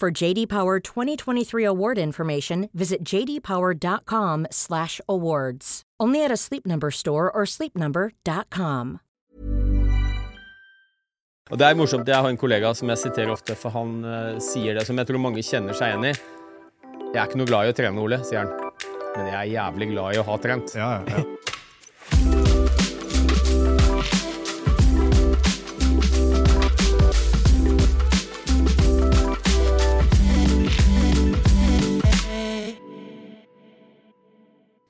For JD Power 2023 award information, visit jdpower.com/awards. Only at a Sleep Number store or sleepnumber.com. Og det er morsomt, Jeg har en kollega som jeg siterer ofte, for han uh, sier det som jeg tror mange kjenner seg igjen i. Jeg er ikke noe glad i å trene, Ole, sier han. Men jeg er jævlig glad i å ha trent. Ja, ja, ja.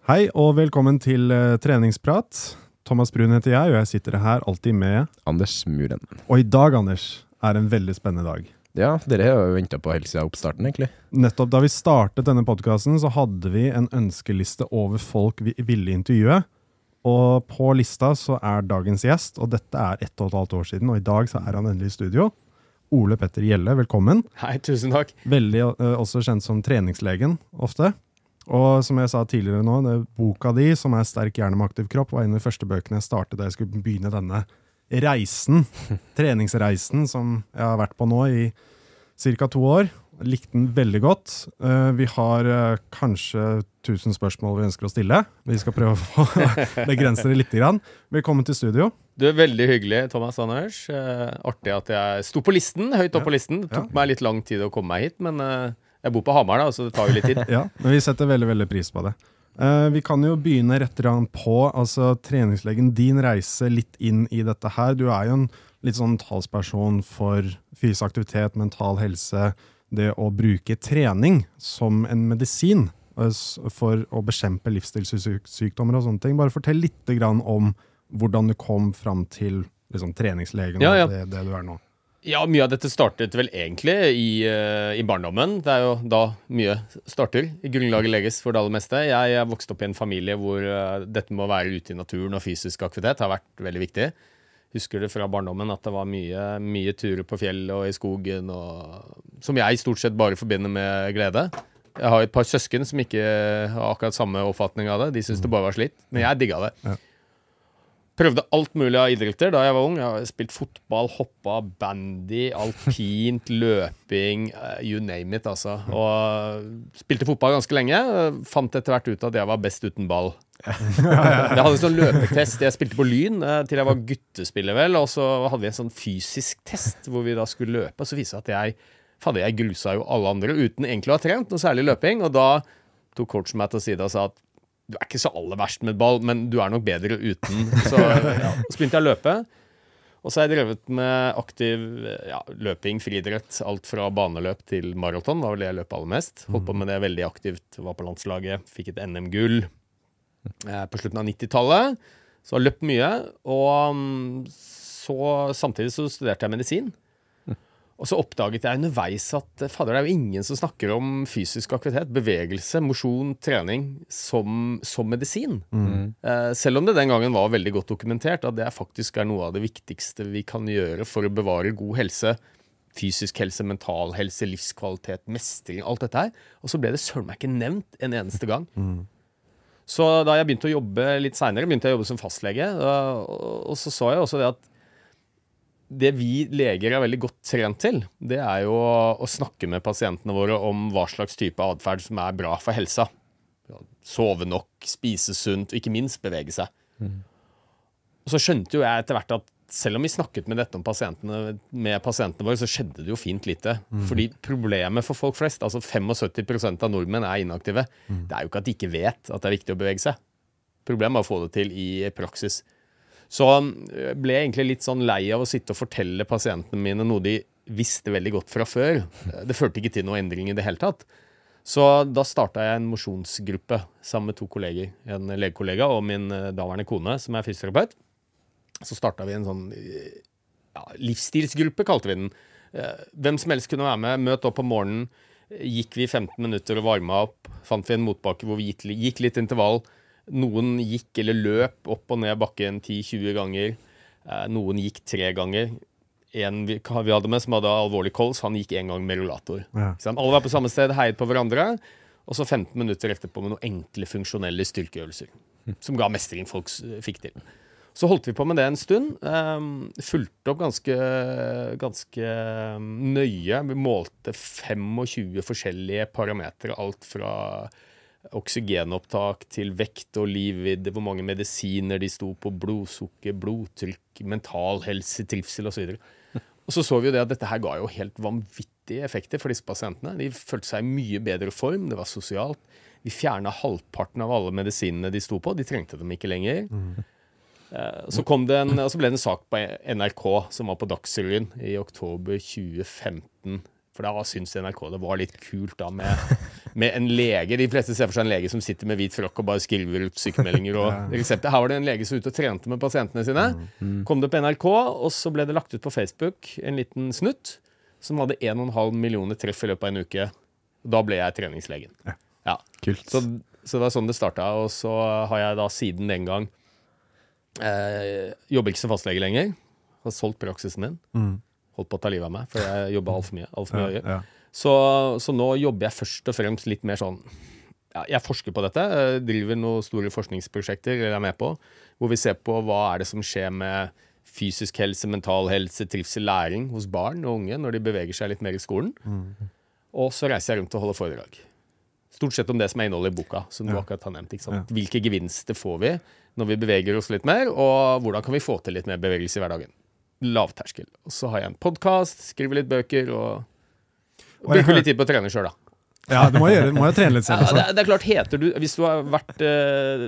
Hei og velkommen til uh, treningsprat. Thomas Brun heter jeg, og jeg sitter her alltid med Anders Muren. Og i dag, Anders, er en veldig spennende dag. Ja, dere har jo venta på helt siden oppstarten, egentlig. Nettopp da vi startet denne podkasten, så hadde vi en ønskeliste over folk vi ville intervjue. Og på lista så er dagens gjest, og dette er ett og et halvt år siden, og i dag så er han endelig i studio. Ole Petter Gjelle, velkommen. Hei, tusen takk. Veldig uh, også kjent som treningslegen ofte. Og som jeg sa tidligere nå, det boka di, som er 'Sterk hjerne med aktiv kropp', var en av de første bøkene jeg startet da jeg skulle begynne denne reisen, treningsreisen, som jeg har vært på nå i ca. to år. Likte den veldig godt. Eh, Vi har eh, kanskje 1000 spørsmål vi ønsker å stille. Vi skal prøve å begrense det litt. Grann. Velkommen til studio. Du er Veldig hyggelig, Thomas Anders. Eh, artig at jeg sto på listen, høyt opp på listen. Det tok meg litt lang tid å komme meg hit, men jeg bor på Hamar, da, så det tar jo litt tid. Ja, men vi setter veldig veldig pris på det. Uh, vi kan jo begynne rett grann på altså treningslegen, din reise litt inn i dette her. Du er jo en litt sånn talsperson for fysisk aktivitet, mental helse, det å bruke trening som en medisin eh, for å bekjempe livsstilssykdommer og sånne ting. Bare fortell litt grann om hvordan du kom fram til liksom, treningslegen Ja, ja. og det, det du er nå. Ja, mye av dette startet vel egentlig i, uh, i barndommen. Det er jo da mye starter. Grunnlaget legges for det aller meste. Jeg er vokst opp i en familie hvor uh, dette med å være ute i naturen og fysisk aktivitet har vært veldig viktig. Husker det fra barndommen at det var mye, mye turer på fjellet og i skogen, og, som jeg stort sett bare forbinder med glede. Jeg har et par søsken som ikke har akkurat samme oppfatning av det. De syns det bare var slitt, men jeg digga det. Ja. Prøvde alt mulig av idretter da jeg var ung. Jeg har spilt fotball, hoppa, bandy, alpint, løping, eh, you name it, altså. Og spilte fotball ganske lenge. Fant etter hvert ut at jeg var best uten ball. Jeg hadde en sånn løpetest. Jeg spilte på Lyn eh, til jeg var guttespiller, vel. Og så hadde vi en sånn fysisk test hvor vi da skulle løpe. Og så viste det at jeg Fader, jeg grusa jo alle andre uten egentlig å ha trent noe særlig løping. Og da tok coachen meg til side og sa at du er ikke så aller verst med ball, men du er nok bedre uten. Så ja, så begynte jeg å løpe. Og så har jeg drevet med aktiv ja, løping, friidrett. Alt fra baneløp til maraton var vel det jeg løp aller mest. Holdt på med det veldig aktivt. Var på landslaget, fikk et NM-gull eh, på slutten av 90-tallet. Så har løpt mye. Og mm, så samtidig så studerte jeg medisin. Og så oppdaget jeg underveis at eh, fader, det er jo ingen som snakker om fysisk aktivitet, bevegelse, mosjon, trening som, som medisin. Eh, selv om det den gangen var veldig godt dokumentert at det faktisk er noe av det viktigste vi kan gjøre for å bevare god helse fysisk helse, mental helse, livskvalitet, mestring, alt dette her. Og så ble det søren meg ikke nevnt en eneste gang. Så da jeg begynte å jobbe litt seinere, begynte jeg å jobbe som fastlege. Og, og så så jeg også det at det vi leger er veldig godt trent til, det er jo å, snakke med pasientene våre om hva slags type atferd som er bra for helsa. Sove nok, spise sunt, og ikke minst bevege seg. Og så skjønte jo jeg etter hvert at selv om vi snakket med dette om pasientene, med pasientene våre, så skjedde det jo fint lite. Fordi problemet for folk flest, altså 75% av nordmenn er inaktive, det er jo ikke at de ikke vet at det er viktig å bevege seg. Problemet er å få det til i praksis. Så ble jeg egentlig litt sånn lei av å sitte og fortelle pasientene mine noe de visste veldig godt fra før. Det førte ikke til noe endring i det hele tatt. Så da starta jeg en mosjonsgruppe sammen med to kolleger. En legekollega og min eh, daværende kone, som er fysioterapeut. Så starta vi en sånn eh, ja, livsstilsgruppe, kalte vi den. Eh, Hvem som helst kunne være med. Møt opp om morgenen. Gikk vi 15 minutter og varma opp. Fant vi en motbakke hvor vi gikk litt intervall. Noen gikk eller løp opp og ned bakken 10-20 ganger. Eh, Noen gikk tre ganger. En vi, hadde med som hadde alvorlig kols, han gikk én gang med rullator. Ja. Alle var på samme sted, heiet på hverandre. Og så 15 minutter etterpå med noen enkle, funksjonelle styrkeøvelser. Som ga mestring folk fikk til. Så holdt vi på med det en stund. Um, fulgte opp ganske, ganske ehm, nøye. Vi målte 25 forskjellige parametere. Alt fra oksygenopptak til vekt og livvidde, hvor mange medisiner de sto på, blodsukker, blodtrykk, mental helse, trivsel osv. Og så så vi jo det at dette her ga jo helt vanvittige effekter for disse pasientene. De følte seg i mye bedre form, det var sosialt. Vi fjerna halvparten av alle medisinene de sto på. De trengte dem ikke lenger. Mm. Så, en, og så ble det en sak på NRK som var på Dagsrevyen i oktober 2015. For da syntes NRK det var litt kult da med, med en lege. De fleste ser for seg en lege som sitter med hvit frokk og bare skriver ut sykemeldinger og resepter. Her var det en lege som var ute og trente med pasientene sine. Kom det på NRK, og så ble det lagt ut på Facebook en liten snutt som hadde 1,5 millioner treff i løpet av en uke. Da ble jeg treningslegen. Ja. Kult. Så, så det var sånn det starta. Og så har jeg da siden den gang eh, Jobber ikke som fastlege lenger. Har solgt praksisen min. Holdt på å ta livet av meg, for jeg jobba altfor mye. Alt for mye ja. Ja. Så, så nå jobber jeg først og fremst litt mer sånn ja, Jeg forsker på dette. eh, Driver noen store forskningsprosjekter eller er med på, hvor vi ser på hva er det som skjer med fysisk helse, mental helse, trivsel, læring hos barn og unge når de beveger seg litt mer i skolen. Og så reiser jeg rundt og holder foredrag. Stort sett om det som er innholdet i boka. som du akkurat har nevnt. Hvilke gevinster får vi når vi beveger oss litt mer, og hvordan kan vi få til litt mer bevegelse i hverdagen? Lavterskel. Og så har jeg en podkast, skriver litt bøker og, og bruker litt tid på å trene sjøl, da. Ja, du må, gjøre, må jo trene litt selv Ja, det, er- det er klart, heter du Hvis du har vært eh,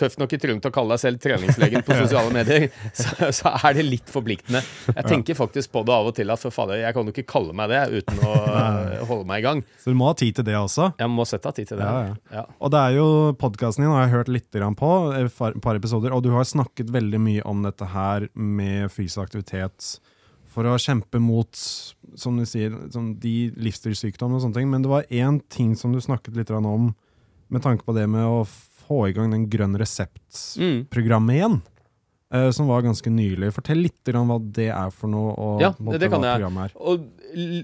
tøff nok i trynet til å kalle deg selv treningslegen på sosiale medier, så, så er det litt forpliktende. Jeg tenker faktisk på det av og til at for fader, jeg kan jo ikke kalle meg det uten å eh, holde meg i gang. Så du må ha tid til det også. Jeg må sette av tid til det. Ja, ja. Og det er jo podkasten din har jeg hørt litt grann på, et par, par episoder, og du har snakket veldig mye om dette her med fysisk aktivitet for å kjempe mot, som du sier, som de livsstilssykdommene og sånne ting. Men det var én ting som du snakket litt om, med tanke på det med å få i gang den grønn resept-programmet igjen. eh, Som var ganske nylig. Fortell litt om hva det er for noe. Og Ja, måte det kan jeg. Og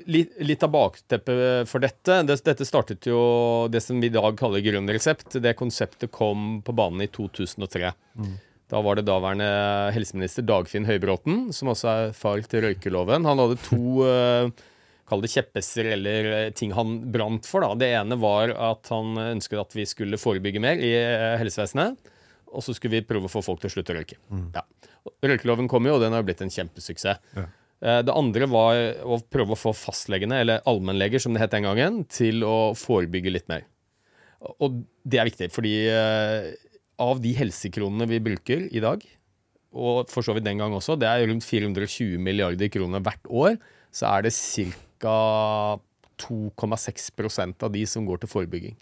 litt, litt av bakteppet for dette Dette startet jo det som vi i dag kaller grønn resept. Det konseptet kom på banen i 2003. Da var det daværende helseminister Dagfinn Høybråten, som også er far til røykeloven. Han hadde to eh, Kall det kjepphester eller eh, ting han brant for. da. Det ene var at han ønsket at vi skulle forebygge mer i eh, helsevesenet. Og så skulle vi prøve å få folk til å slutte å røyke. Ja. Røykeloven kom jo, og den har blitt en kjempesuksess. Ja. Det andre var å prøve å få fastlegene, eller allmennleger som det het den gangen, til å forebygge litt mer. Og det er viktig, fordi av de helsekronene vi bruker i dag, og for så vidt den gang også, det er rundt 420 milliarder kroner hvert år, så er det ca. 2,6% av de som går til forebygging.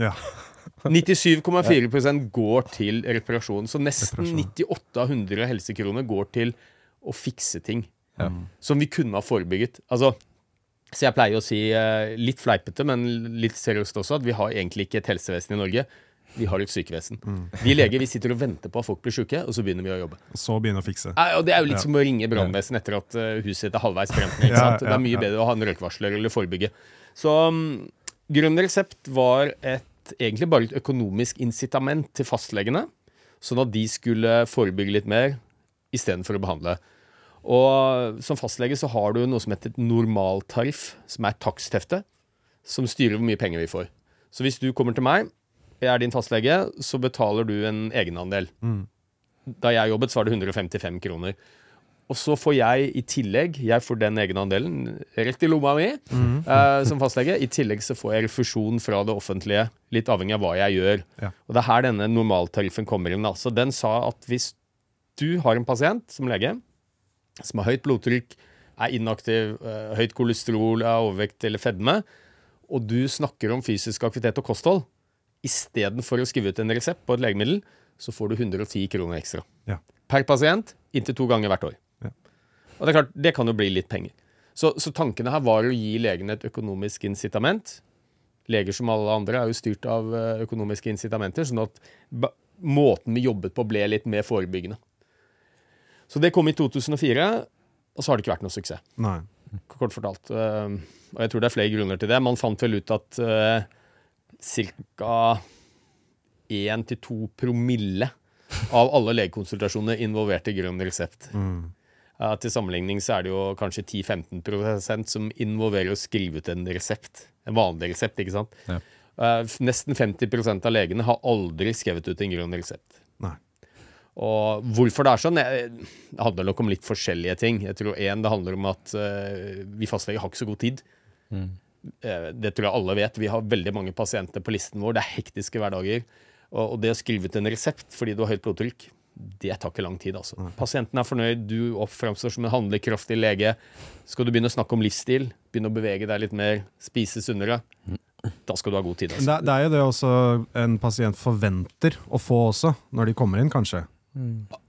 Ja. 97,4% går til reparasjon. Så nesten 98 av 100 helsekroner går til å fikse ting som vi kunne ha forebygget. Altså, så jeg pleier å si, eh, litt fleipete, men litt seriøst også, at vi har egentlig ikke et helsevesen i Norge. Vi har et sykevesen. Vi leger vi sitter og venter på at folk blir syke, og så begynner vi å jobbe. Og så begynne å fikse. Nei, og Det er jo litt Ja. som å ringe brannvesenet etter at eh, huset er halvveis brent. ned, Ja. Det er mye bedre å ha en røykvarsler eller forebygge. Så um, Grønn resept var et, egentlig bare et økonomisk incitament til fastlegene, sånn at de skulle forebygge litt mer istedenfor å behandle. Og som fastlege så har du noe som heter et normaltariff, som er takstefte, som styrer hvor mye penger vi får. Så hvis du kommer til meg, jeg er din fastlege, så betaler du en egenandel. Da jeg jobbet, så var det 155 kroner. Og så får jeg i tillegg, jeg får den egenandelen rett i lomma mi eh, som fastlege. I tillegg så får jeg refusjon fra det offentlige, litt avhengig av hva jeg gjør. Ja. Og det er her denne normaltariffen kommer inn. Altså, den sa at hvis du har en pasient som lege som har høyt blodtrykk, er inaktiv, eh, høyt kolesterol, er overvekt eller fedme, og du snakker om fysisk aktivitet og kosthold, istedenfor å skrive ut en resept på et legemiddel, så får du 110 kroner ekstra. Ja. Per pasient, inntil to ganger hvert år. Ja. Og det er klart, det kan jo bli litt penger. Så, så tankene her var å gi legene et økonomisk incitament. Leger som alle andre er jo styrt av eh, økonomiske incitamenter, sånn at måten vi jobbet på ble litt mer forebyggende. Så det kom i 2004, og så har det ikke vært noe suksess Nei. kort fortalt. Eh, og jeg tror det er flere grunner til det. Man fant vel ut at uh, ca. 1-2 promille av alle legekonsultasjoner involverte grønn resept. Eh, til sammenligning så er det jo kanskje 10-15% som involverer å skrive ut en resept. En vanlig resept, ikke sant. Ja. Uh, nesten 50 av legene har aldri skrevet ut en grønn resept. Nei. Og hvorfor det er sånn? Det handler nok om litt forskjellige ting. Jeg tror en, Det handler om at uh, vi fastleger har ikke så god tid. Eh, det tror jeg alle vet. Vi har veldig mange pasienter på listen vår. Det er hektiske hverdager. Og, og det å skrive ut en resept fordi du har høyt blodtrykk, det tar ikke lang tid. altså. Pasienten er fornøyd, du oppframstår som en handlekraftig lege. Skal du begynne å snakke om livsstil, begynne å bevege deg litt mer, spise sunnere, da skal du ha god tid. Altså. Det, det er jo det også en pasient forventer å få også, når de kommer inn, kanskje.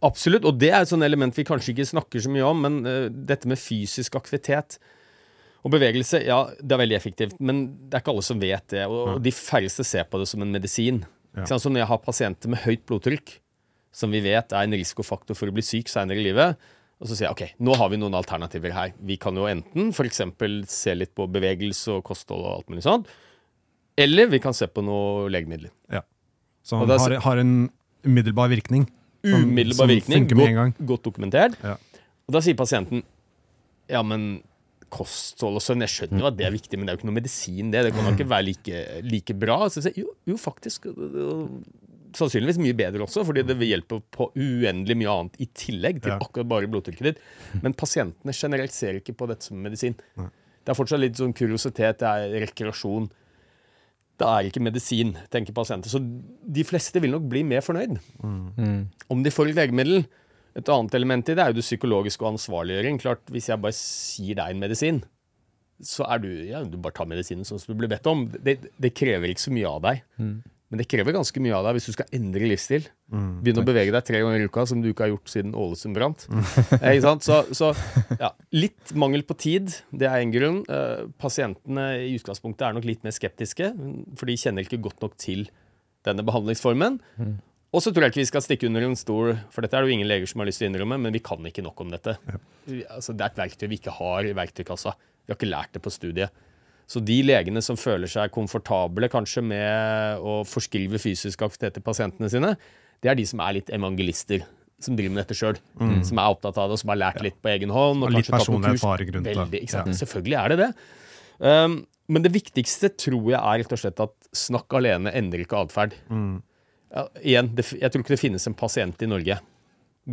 Absolutt, og det er et sånt element vi kanskje ikke snakker så mye om, men uh, dette med fysisk aktivitet og bevegelse, ja, det er veldig effektivt, men det er ikke alle som vet det, og, de færreste ser på det som en medisin. Ja. Så når jeg har pasienter med høyt blodtrykk, som vi vet er en risikofaktor for å bli syk senere i livet, og så sier jeg ok, nå har vi noen alternativer her. Vi kan jo enten f.eks. se litt på bevegelse og kosthold og alt mulig sånt, eller vi kan se på noe legemidler. Som Og det er har, har en umiddelbar virkning. Som- Umiddelbar som virkning, godt, godt dokumentert. Ja. Og da sier pasienten ja, men kosthold og sånn, jeg skjønner jo at det er viktig, men det er jo ikke noe medisin, det. Det kan da ikke være like, like bra. Så jeg jo, jo, faktisk. øh, Sannsynligvis mye bedre også, fordi det vil hjelpe på uendelig mye annet i tillegg til akkurat bare blodtrykket ditt. Men pasientene generelt ser ikke på dette som medisin. Det er fortsatt litt sånn kuriositet, det er rekreasjon. Det er ikke medisin, tenker pasienter. Så de fleste vil nok bli mer fornøyd. Om de får et legemiddel Et annet element i det er jo det psykologiske og ansvarliggjøring. Klart, Hvis jeg bare sier deg en medisin, så er du ja, du bare tar medisinen som du blir bedt om. Det, det krever ikke så mye av deg. Men det krever ganske mye av deg hvis du skal endre livsstil. Begynne å bevege deg tre ganger i uka, som du ikke har gjort siden Ålesund brant. Eh, Så, så ja, litt mangel på tid, det er en grunn. Eh, pasientene i utgangspunktet er nok litt mer skeptiske, for de kjenner ikke godt nok til denne behandlingsformen. Og så tror jeg ikke vi skal stikke under en stol, for dette er det jo ingen leger som har lyst til å innrømme, men vi kan ikke nok om dette. Ja. Altså, det er et verktøy vi ikke har i verktøykassa. Vi har ikke lært det på studiet. Så de legene som føler seg komfortable kanskje med å forskrive fysisk aktivitet til pasientene sine, det er de som er litt evangelister. Som driver med dette sjøl. Som er opptatt av det, og som har lært litt på egen hånd. Og litt tatt noen personlig kurs. erfaring rundt. Veldig? Ja. Selvfølgelig er det det. Um, men det viktigste tror jeg er rett og slett at snakk alene endrer ikke atferd. Ja, igjen, det, jeg tror ikke det finnes en pasient i Norge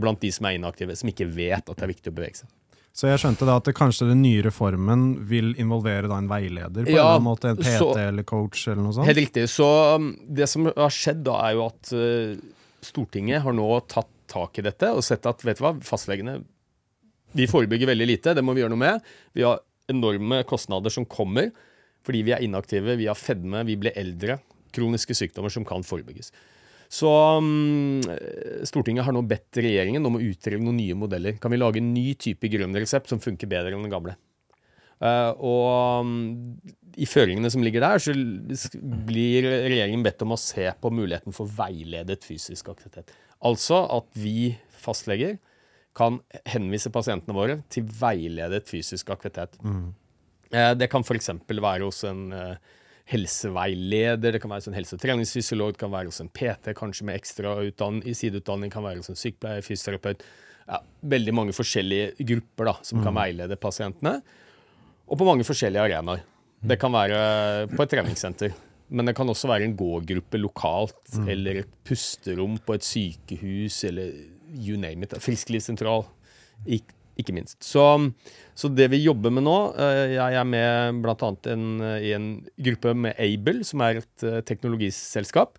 blant de som er inaktive, som ikke vet at det er viktig å bevege seg. Så jeg skjønte da at det kanskje den nye reformen vil involvere da en veileder på en Ja, eller annen måte, en PT så- eller coach eller noe sånt? Helt riktig. Så um, det som har skjedd da, er jo at uh, Stortinget har nå tatt tak i dette og sett at vet du hva, fastlegene vi forebygger veldig lite, det må vi gjøre noe med. Vi har enorme kostnader som kommer fordi vi er inaktive, vi har fedme, vi blir eldre. Kroniske sykdommer som kan forebygges. Så um, Stortinget har nå bedt regjeringen om å utrede noen nye modeller. Kan vi lage en ny type grønn resept som funker bedre enn den gamle? Uh, og um, i føringene som ligger der, så blir regjeringen bedt om å se på muligheten for veiledet fysisk aktivitet. Altså at vi fastleger kan henvise pasientene våre til veiledet fysisk aktivitet. Eh, Det kan f.eks. være hos en eh, helseveileder, det kan være en helse- og treningsfysiolog, det kan være en PT, kanskje med ekstra i sideutdanning, kan være en sykepleier, fysioterapeut. Ja, veldig mange forskjellige grupper da, som kan veilede pasientene, og på mange forskjellige arenaer. Det kan være på et treningssenter, men det kan også være en gågruppe lokalt, eller et pusterom på et sykehus, eller you name it. Frisklivssentral, ikke minst. Så, så det vi jobber med nå eh, Jeg er med bl.a. En, eh, i en gruppe med Able, som er et eh, teknologiselskap.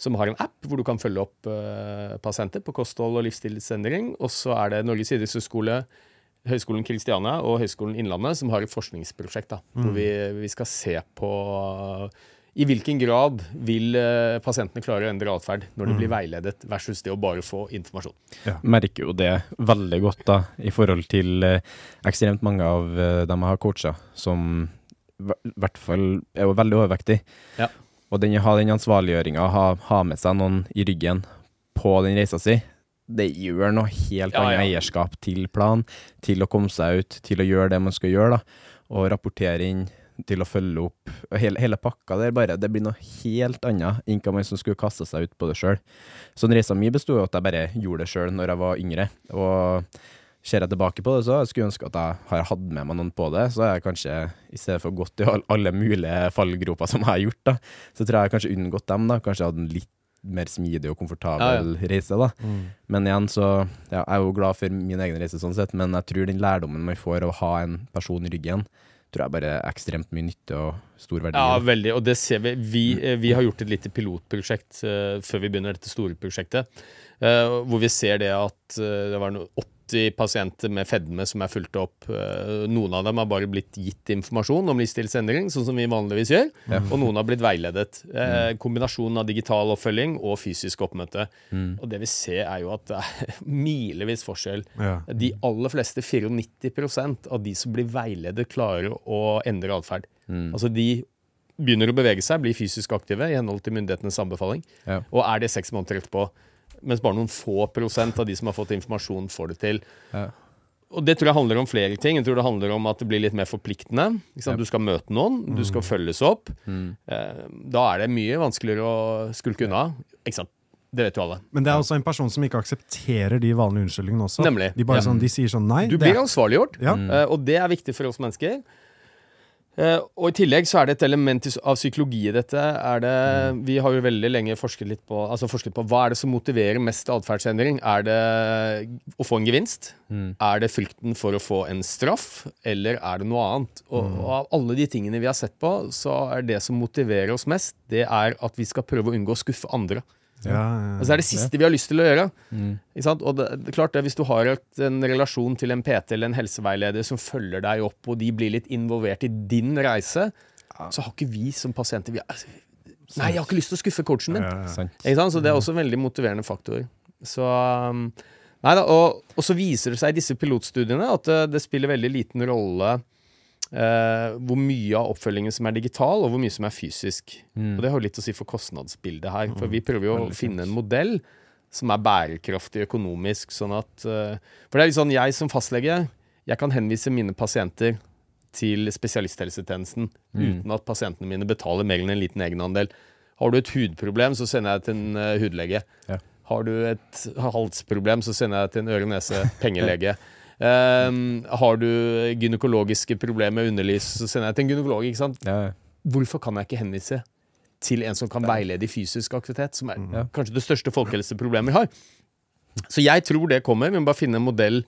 Som har en app hvor du kan følge opp uh, pasienter på kosthold og livsstilsendring. Og så er det Norges idrettshøgskole, Høgskolen Kristiania og Høgskolen Innlandet som har et forskningsprosjekt da, hvor vi, vi skal se på i hvilken grad vil eh, pasientene klare å endre atferd når de blir veiledet, versus det å bare få informasjon. Merker jo det veldig godt da, i forhold til eh, ekstremt mange av eh, dem jeg har coacha, som i hvert fall er jo veldig overvektige. Ja. Og den, ha den ansvarliggjøringa, ha, ha med seg noen i ryggen på den reisa si, det gjør noe helt Ja, annet ja. eierskap til plan, til å komme seg ut, til å gjøre det man skal gjøre, da, og rapportere inn, til å følge opp. Hele, hele pakka der bare, det blir noe helt annet enn hva man som skulle kaste seg ut på det sjøl. Så den reisa mi besto av at jeg bare gjorde det sjøl når jeg var yngre. Og ser jeg tilbake på det, så jeg skulle ønske at jeg har hatt med meg noen på det. Så har jeg kanskje, i stedet for gått i alle mulige fallgroper som jeg har gjort, da, så tror jeg jeg kanskje unngått dem. da, Kanskje hadde en litt mer smidig og komfortabel reise. da. Men igjen, så ja, jeg er jo glad for min egen reise sånn sett, men jeg tror den lærdommen man får av å ha en person i ryggen, tror jeg bare er ekstremt mye nytte og stor verdi. Ja, veldig. Og det ser vi. Vi, eh, vi har gjort et lite pilotprosjekt uh, før vi begynner dette store prosjektet. uh, hvor vi ser det at uh, det var noe 80 pasienter med fedme som er fulgt opp. Eh, noen av dem har bare blitt gitt informasjon om livsstilsendring, sånn som vi vanligvis gjør. Og noen har blitt veiledet. Eh, kombinasjonen av digital oppfølging og fysisk oppmøte. Og det vi ser, er jo at det er milevis forskjell. Ja. De aller fleste, 94% av de som blir veiledet, klarer å endre atferd. Altså de begynner å bevege seg, blir fysisk aktive i henhold til myndighetenes anbefaling. Ja. Og er det seks måneder etterpå. Mens bare noen få prosent av de som har fått informasjon, får det til. Ja. Og det tror jeg handler om flere ting. Jeg tror det handler om at det blir litt mer forpliktende. Du skal møte noen, du skal følges opp. Eh, da er det mye vanskeligere å skulke unna. Ikke sant? Det vet jo alle. Men det er også en person som ikke aksepterer de vanlige unnskyldningene også. Nemlig. De, bare Ja. sånn, de sier sånn nei. Du blir ansvarliggjort, Ja. eh, og det er viktig for oss mennesker. Eh, og i tillegg så er det et element av psykologi i dette. Er det, Vi har jo veldig lenge forsket litt på altså forsket på hva er det som motiverer mest atferdsendring. Er det å få en gevinst? Er det frykten for å få en straff? Eller er det noe annet? Og, og av alle de tingene vi har sett på, så er det som motiverer oss mest, det er at vi skal prøve å unngå å skuffe andre. Ja, ja, Altså det er det siste vi har lyst til å gjøre. Ikke sant? Og det, det er klart det, Hvis du har et, en relasjon til en PT eller en helseveileder som følger deg opp, og de blir litt involvert i din reise, så har ikke vi som pasienter vi, altså, Nei, jeg har ikke lyst til å skuffe coachen min. Sant. Ikke sant? Så det er også en veldig motiverende faktor. Så um, Nei da, og, og så viser det seg i disse pilotstudiene at det, det spiller veldig liten rolle eh, hvor mye av oppfølgingen som er digital, og hvor mye som er fysisk. Og det har litt å si for kostnadsbildet her. For vi prøver jo å finne en modell som er bærekraftig økonomisk, sånn at uh, For det er litt sånn, jeg som fastlege, jeg kan henvise mine pasienter til spesialisthelsetjenesten uten at pasientene mine betaler mer enn en liten egenandel. Har du et hudproblem, så sender jeg til en uh, hudlege. Ja. Har du et halsproblem, så sender jeg til en øre-nese-pengelege. Um, har du gynekologiske problemer med underlys, så sender jeg til en gynekolog. ikke sant? Ja. Hvorfor kan jeg ikke henvise til en som kan veilede i fysisk aktivitet, som er Ja. kanskje det største folkehelseproblemet vi har? Så jeg tror det kommer. Vi må bare finne en modell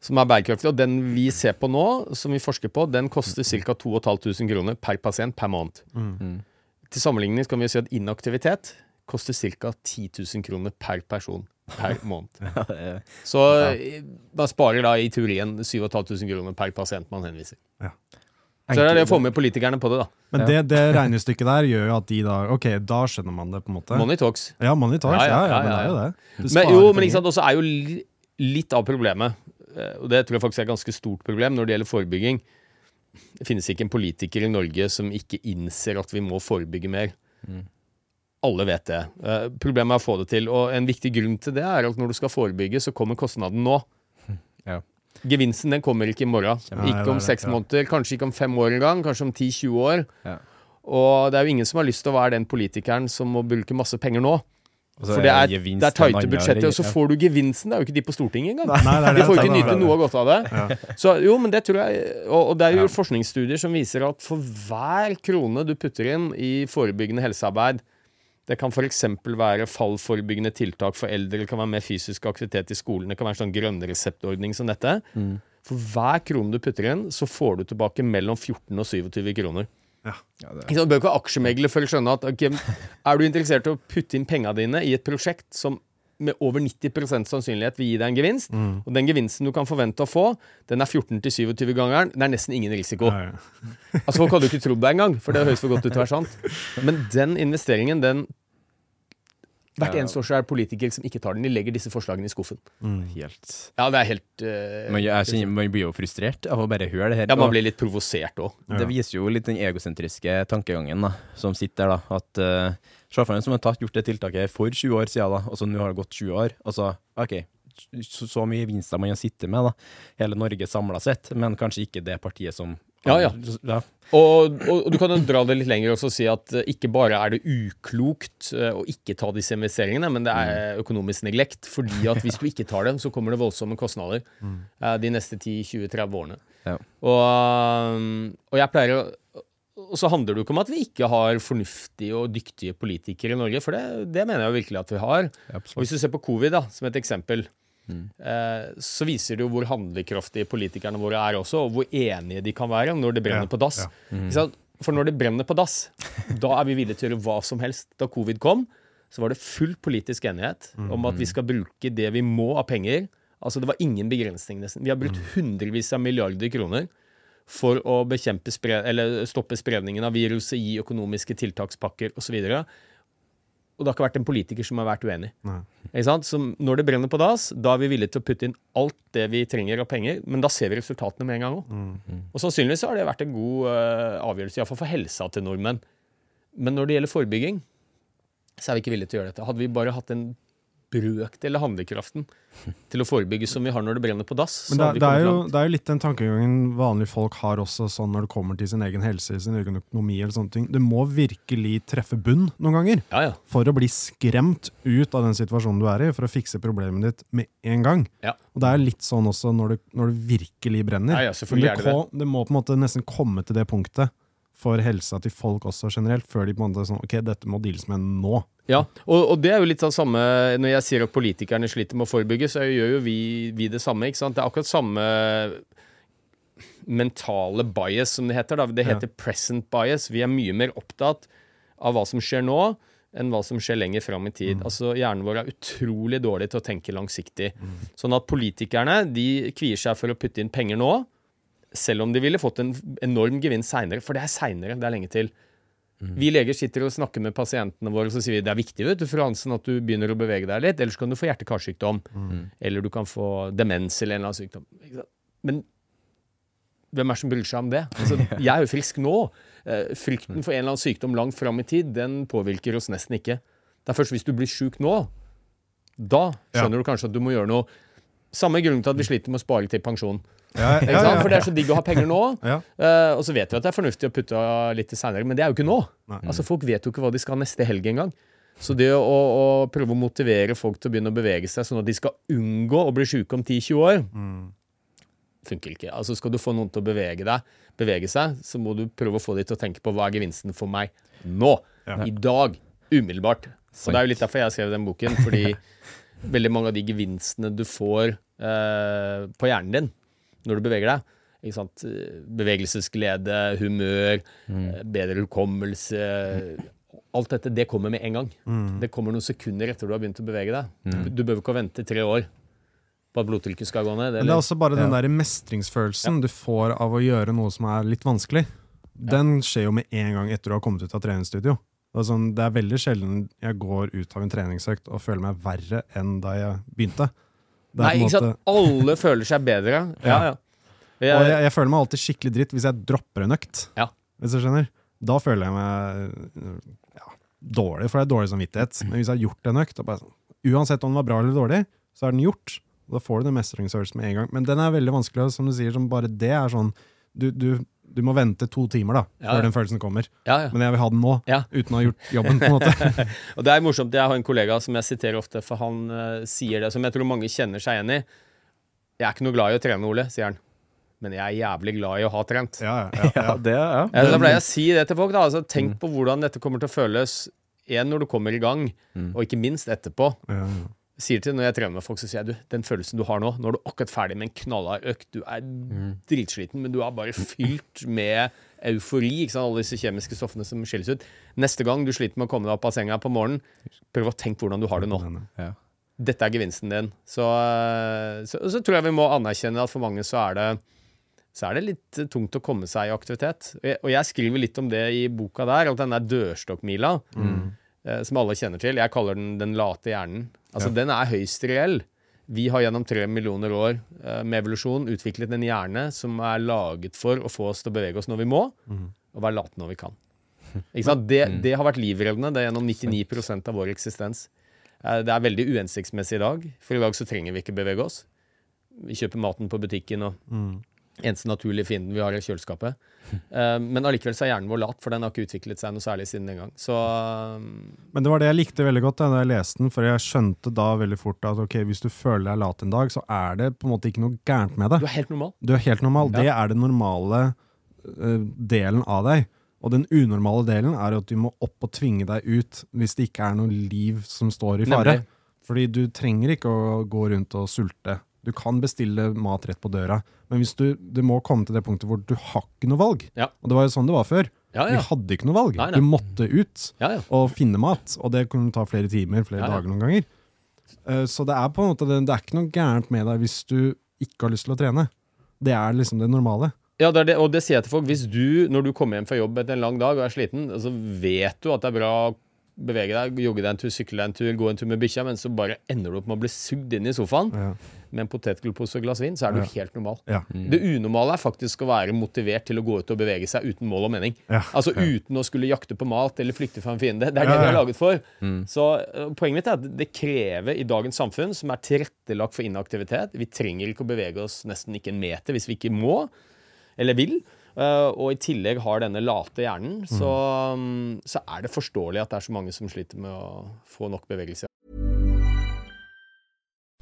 som er bærekraftig. Og den vi ser på nå, som vi forsker på, den koster ca. 2500 kroner per pasient per måned. Til sammenligning kan vi si at inaktivitet koster ca. 10 000 kroner per person per måned. Ja, er- Så eh, man sparer da i teorien 7500 kroner per pasient man henviser. Så det er det å få med politikerne på det, da. Men det, det regnestykket der gjør jo at de da Ok, da skjønner man det, på en måte. Money talks. Ja, money talks. Ja, Ja, ja, ja, ja, men det er jo det. Men, jo, men ikke sant, også er jo li- litt av problemet, eh, og det tror jeg faktisk er et ganske stort problem når det gjelder forebygging, Det finnes ikke en politiker i Norge som ikke innser at vi må forebygge mer. Alle vet det. Eh, problemet er å få det til. Og en viktig grunn til det er at når du skal forebygge, så kommer kostnaden nå. Ja. Gevinsten den kommer ikke i morgen. Nei, ikke om seks ja. måneder, kanskje ikke om fem år engang. Kanskje om 10-20 år. Ja. Og det er jo ingen som har lyst til å være den politikeren som må bruke masse penger nå. For det er, det er tighte budsjetter, og så får du gevinsten. Det er jo ikke de på Stortinget engang. Nei, De får ikke nyte noe godt av det. Så jo, men det tror jeg Og, og det er jo forskningsstudier som viser at for hver krone du putter inn i forebyggende helsearbeid det kan f.eks. være fallforebyggende tiltak for eldre, det kan være mer fysisk aktivitet i skolen, det kan være en sånn grønnreseptordning som dette. For hver krone du putter inn, så får du tilbake mellom 14 og 27 kroner. Ja, det, Du bør ikke være aksjemegler for å skjønne at okay, er du interessert i å putte inn pengene dine i et prosjekt som med over 90% sannsynlighet vil gi deg en gevinst, og den gevinsten du kan forvente å få, den er 14-27-gangeren. Det er nesten ingen risiko. Nei. Altså Folk hadde jo ikke trodd deg engang, for det høres for godt ut til å være sant. Men den investeringen, den Hvert Ja. eneste år så er det politikere som ikke tar den. De legger disse forslagene i skuffen. helt Ja, det er helt uh, man, er, man blir jo frustrert av å bare høre det her. Ja, man blir litt provosert òg. Det viser jo litt den egosentriske tankegangen da, som sitter der. da, at uh, Sjåføren som har tatt, gjort det tiltaket for 20 år siden, da, og så nå har det gått 20 år. og så, ok, så, så mye gevinster man har sittet med, da, hele Norge samla sett, men kanskje ikke det partiet som Ja, ja. ja. Og, og, du kan jo dra det litt lenger også og si at eh, ikke bare er det uklokt eh, å ikke ta disse investeringene, men det er økonomisk neglekt. Fordi at hvis du ikke tar dem, så kommer det voldsomme kostnader eh, de neste 10-20-30 årene. Ja. Og, og jeg pleier å og så handler det jo ikke om at vi ikke har fornuftige og dyktige politikere i Norge, for det, det mener jeg jo virkelig at vi har. Og hvis du ser på covid da, som et eksempel, eh, så viser det jo hvor handlekraftige politikerne våre er også, og hvor enige de kan være når det brenner Ja, på dass. Ja. Mm. For når det brenner på dass, da er vi villige til å gjøre hva som helst. Da covid kom, så var det full politisk enighet om at vi skal bruke det vi må av penger. Altså Det var ingen begrensning, nesten. Vi har brukt hundrevis av milliarder kroner for å bekjempe spre eller stoppe spredningen av viruset, gi økonomiske tiltakspakker osv. Og det har ikke vært en politiker som har vært uenig. Ikke sant? Så når det brenner på dass, da er vi villige til å putte inn alt det vi trenger av penger, men da ser vi resultatene med en gang òg. Og sannsynligvis har det vært en god uh, avgjørelse, iallfall for helsa til nordmenn. Men når det gjelder forebygging, så er vi ikke villige til å gjøre dette. Hadde vi bare hatt en brøkdel av handlekraften til å forebygge som vi har når det brenner på dass, Men det, det, er jo, det er jo litt den tankegangen vanlige folk har også sånn når det kommer til sin egen helse, sin egen økonomi eller sånne ting. Du må virkelig treffe bunn noen ganger Ja, ja. for å bli skremt ut av den situasjonen du er i, for å fikse problemet ditt med en gang. Ja. Og det er litt sånn også når det, når det virkelig brenner. Ja, selvfølgelig er det det. det må på en måte nesten komme til det punktet for helsa til folk også generelt, før de på en måte er sånn Ok, dette må deales med nå. Ja, og, og det er jo litt av samme Når jeg sier at politikerne sliter med å forebygge, så gjør jo vi, vi det samme. ikke sant? Det er akkurat samme mentale bias, som det heter. da. Det heter present bias. Vi er mye mer opptatt av hva som skjer nå, enn hva som skjer lenger fram i tid. Altså, Hjernen vår er utrolig dårlig til å tenke langsiktig. Sånn at politikerne de kvier seg for å putte inn penger nå, selv om de ville fått en enorm gevinst seinere. For det er seinere, det er lenge til. Vi leger sitter og snakker med pasientene våre og så sier vi det er viktig vet du, for Hansen, at du begynner å bevege deg litt, ellers kan du få hjerte-karsykdom. Eller du kan få demens eller en eller annen sykdom. Men hvem er det som bryr seg om det? Altså, jeg er jo frisk nå. Eh, frykten for en eller annen sykdom langt fram i tid, den påvirker oss nesten ikke. Det er først hvis du blir sjuk nå, da skjønner du kanskje at du må gjøre noe. Samme grunn til at vi sliter med å spare til pensjon. Ja, ja, ja, For det er så digg å ha penger nå. Eh, og så vet vi at det er fornuftig å putte litt til seinere, men det er jo ikke nå. Nei. Altså Folk vet jo ikke hva de skal neste helg engang. Så det å, å prøve å motivere folk til å begynne å bevege seg, sånn at de skal unngå å bli sjuke om 10-20 år, funker ikke. Altså Skal du få noen til å bevege, deg, bevege seg, så må du prøve å få dem til å tenke på hva er gevinsten for meg nå. I dag. Umiddelbart. Og det er jo litt derfor jeg skrev den boken. Fordi veldig mange av de gevinstene du får eh, på hjernen din når du beveger deg? Bevegelsesglede, humør, mm. bedre hukommelse Alt dette det kommer med en gang. Det kommer noen sekunder etter du har begynt å bevege deg. Du, du behøver ikke å vente tre år på at blodtrykket skal gå ned. Men det er også bare den der mestringsfølelsen du får av å gjøre noe som er litt vanskelig. Den skjer jo med en gang etter du har kommet ut av treningsstudio. Det er, sånn, det er veldig sjelden jeg går ut av en treningsøkt og føler meg verre enn da jeg begynte. Nei, ikke sant? Alle føler seg bedre. Ja, ja. Jeg- Og jeg, jeg føler meg alltid skikkelig dritt hvis jeg dropper en økt. Ja. Hvis du skjønner. Da føler jeg meg ja, dårlig, for det er dårlig samvittighet. Men hvis jeg har gjort en økt, bare, sånn, uansett om den var bra eller dårlig, så er den gjort. Og da får du den mestringsfølelsen med en gang. Men den er veldig vanskelig, som du sier, som bare det er sånn Du, du, du må vente to timer da, Ja, før den følelsen kommer. Ja, ja. Men jeg vil ha den nå, Ja. uten å ha gjort jobben. på en måte. Og det er morsomt, jeg har en kollega som jeg siterer ofte, for han uh, sier det som jeg tror mange kjenner seg igjen i. Jeg er ikke noe glad i å trene, Ole, sier han. Men jeg er jævlig glad i å ha trent. Ja, ja, ja, ja. Ja, det, ja. Ja, da pleier jeg å si det til folk. da, altså Tenk på hvordan dette kommer til å føles en når du kommer i gang, og ikke minst etterpå. Ja, ja. Sier til Når jeg trener med folk, så sier jeg du, den følelsen du har nå Nå er du akkurat ferdig med en knallhard økt. Du er dritsliten, men du er bare fylt med eufori. ikke sant, Alle disse kjemiske stoffene som skilles ut. Neste gang du sliter med å komme deg opp av senga på morgenen, prøv å tenke hvordan du har det nå. Dette er gevinsten din. Så, eh, så, så tror jeg vi må anerkjenne at for mange så er det så er det litt tungt å komme seg i aktivitet. Og jeg, og jeg skriver litt om det i boka der, at den der dørstokkmila, eh, som alle kjenner til, jeg kaller den den late hjernen. Altså, den er høyst reell. Vi har gjennom tre millioner år eh, med evolusjon utviklet en hjerne som er laget for å få oss til å bevege oss når vi må, og være late når vi kan. Ikke sant? Det, det har vært livreddende det er gjennom 99% av vår eksistens. Eh, Det er veldig uhensiktsmessig i dag, for i dag så trenger vi ikke bevege oss. Vi kjøper maten på butikken, og eneste naturlige fienden vi har, i kjøleskapet. Eh, Men allikevel så er hjernen vår lat, for den har ikke utviklet seg noe særlig siden den gang. Så eh, Men det var det jeg likte veldig godt da jeg leste den, for jeg skjønte da veldig fort at ok, hvis du føler deg lat en dag, så er det på en måte ikke noe gærent med det. du er helt normal. Du er helt normal. Det er den normale uh, delen av deg. Og den unormale delen er at du må opp og tvinge deg ut hvis det ikke er noe liv som står i fare. Nemlig. Fordi du trenger ikke å gå rundt og sulte. Du kan bestille mat rett på døra, men hvis du, du må komme til det punktet hvor du har ikke noe valg. Ja. Og det var jo sånn det var før. Ja, ja. Vi hadde ikke noe valg. Nei, nei. Du måtte ut og finne mat, og det kunne ta flere timer, flere dager noen ganger. Uh, Så det er på en måte det, det er ikke noe gærent med deg hvis du ikke har lyst til å trene. Det er liksom det normale. Ja, det det, og det sier jeg til folk. Hvis du, når du kommer hjem fra jobb etter en lang dag og er sliten, så vet du at det er bra bevege deg, jogge deg en tur, sykle deg en tur, gå en tur med bikkja, men så bare ender du opp med å bli sugd inn i sofaen Ja. med en potetgullpose og et glass vin, så er du Ja. helt normal. Ja. Det unormale er faktisk å være motivert til å gå ut og bevege seg uten mål og mening. Ja. Altså uten å skulle jakte på mat eller flykte fra en fiende. Det er Ja, det vi er laget for. Så uh, poenget mitt er at det krever i dagens samfunn, som er tilrettelagt for inaktivitet Vi trenger ikke å bevege oss nesten ikke en meter hvis vi ikke må eller vil. Uh, og i tillegg har denne late hjernen, så, um, så er det forståelig at det er så mange som sliter med å få nok bevegelse.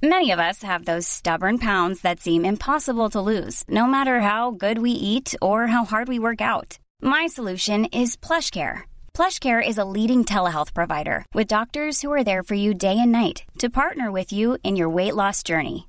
Many of us have those stubborn pounds that seem impossible to lose, no matter how good we eat or how hard we work out. My solution is PlushCare. PlushCare is a leading telehealth provider with doctors who are there for you day and night to partner with you in your weight loss journey.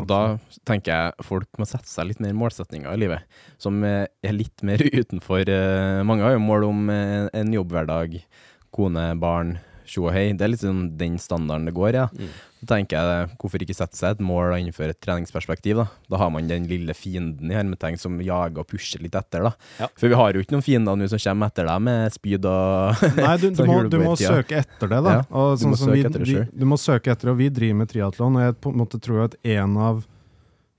Og da tenker jeg folk må sette seg litt mer målsetninger i livet, som eh, er litt mer utenfor eh, Mange har jo mål om eh, en jobbhverdag, kone, barn, tjo og hei. Det er litt sånn den standarden det går, ja. Så tenker jeg, hvorfor ikke sette seg et mål og innføre et treningsperspektiv, da? Da har man den lille fienden i hermetegn som jager og pusher litt etter, da. Ja. For vi har jo ikke noen fiender nå som kommer etter deg med spyd og Nei, du, du, sånn må, du må søke etter det, da. Ja, og du sånn må sånn, vi, etter det vi, du må søke etter, og vi driver med triatlon, og jeg på en måte tror at en av eh,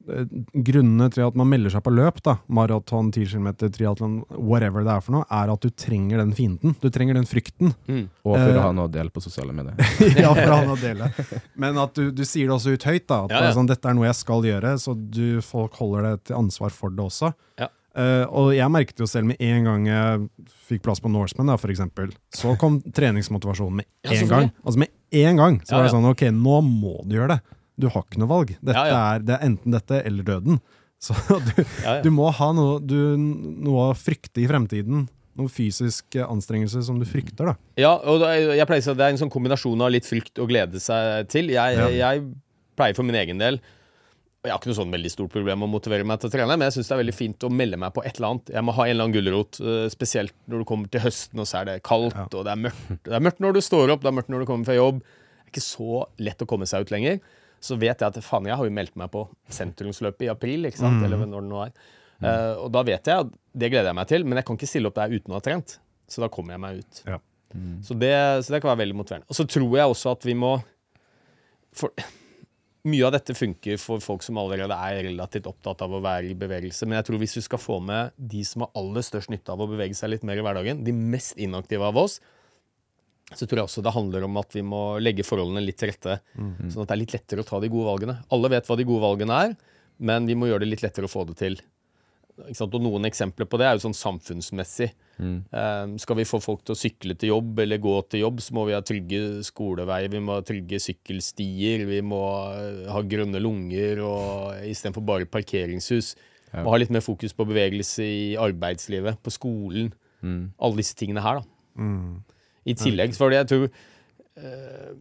grunnene til at man melder seg på løp, da, maraton, 10 km, triatlon, whatever det er for noe, er at du trenger den fienden. Du trenger den frykten. Mm. Og for uh, å ha noe å dele på sosiale medier. ja, for han å dele. Men at du, du sier det også ut høyt, da. At Ja, ja. sånn, dette er noe jeg skal gjøre, så du, folk holder deg til ansvar for det også. Ja. Uh, og jeg merket jo selv med en gang jeg fikk plass på Norseman, da, for eksempel, så kom treningsmotivasjonen med en gang. Altså med en gang så var det sånn, ok, nå må du gjøre det. Du har ikke noe valg. Dette Ja, ja. Er, det er enten dette eller døden. Så du, Ja, du må ha noe, du, noe å frykte i fremtiden. Noen fysisk anstrengelse som du frykter, da. Ja, og jeg pleier å si at det er en sånn kombinasjon av litt frykt og glede seg til. Jeg, jeg pleier for min egen del Jeg har ikke noe sånn veldig stort problem med å motivere meg til å trene, men jeg syns det er veldig fint å melde meg på et eller annet. Jeg må ha en eller annen gulrot, eh, spesielt når du kommer til høsten, og så er det kaldt, Ja. og det er mørkt. Det er mørkt når du står opp, det er mørkt når du kommer fra jobb. Det er ikke så lett å komme seg ut lenger. Så vet jeg at faen, jeg har jo meldt meg på sentrumsløpet i april, ikke sant? eller når det nå er. Eh, og da vet jeg at det gleder jeg meg til, men jeg kan ikke stille opp der uten å ha trent. Så da kommer jeg meg ut. Ja. Så, det, så det kan være veldig motiverende. Og så tror jeg også at vi må for, Mye av dette funker for folk som allerede er relativt opptatt av å være i bevegelse, men jeg tror hvis vi skal få med de som har aller størst nytte av å bevege seg litt mer i hverdagen, de mest inaktive av oss, så tror jeg også det handler om at vi må legge forholdene litt til rette. Sånn at det er litt lettere å ta de gode valgene. Alle vet hva de gode valgene er, men vi må gjøre det litt lettere å få det til. Ikke sant? Og Noen eksempler på det er jo sånn samfunnsmessig. Eh, skal vi få folk til å sykle til jobb eller gå til jobb, så må vi ha trygge skoleveier, vi må ha trygge sykkelstier, vi må eh, ha grønne lunger og istedenfor bare parkeringshus. Ja. Må ha litt mer fokus på bevegelse i arbeidslivet, på skolen. Alle disse tingene her, da. I tillegg, for jeg tror eh,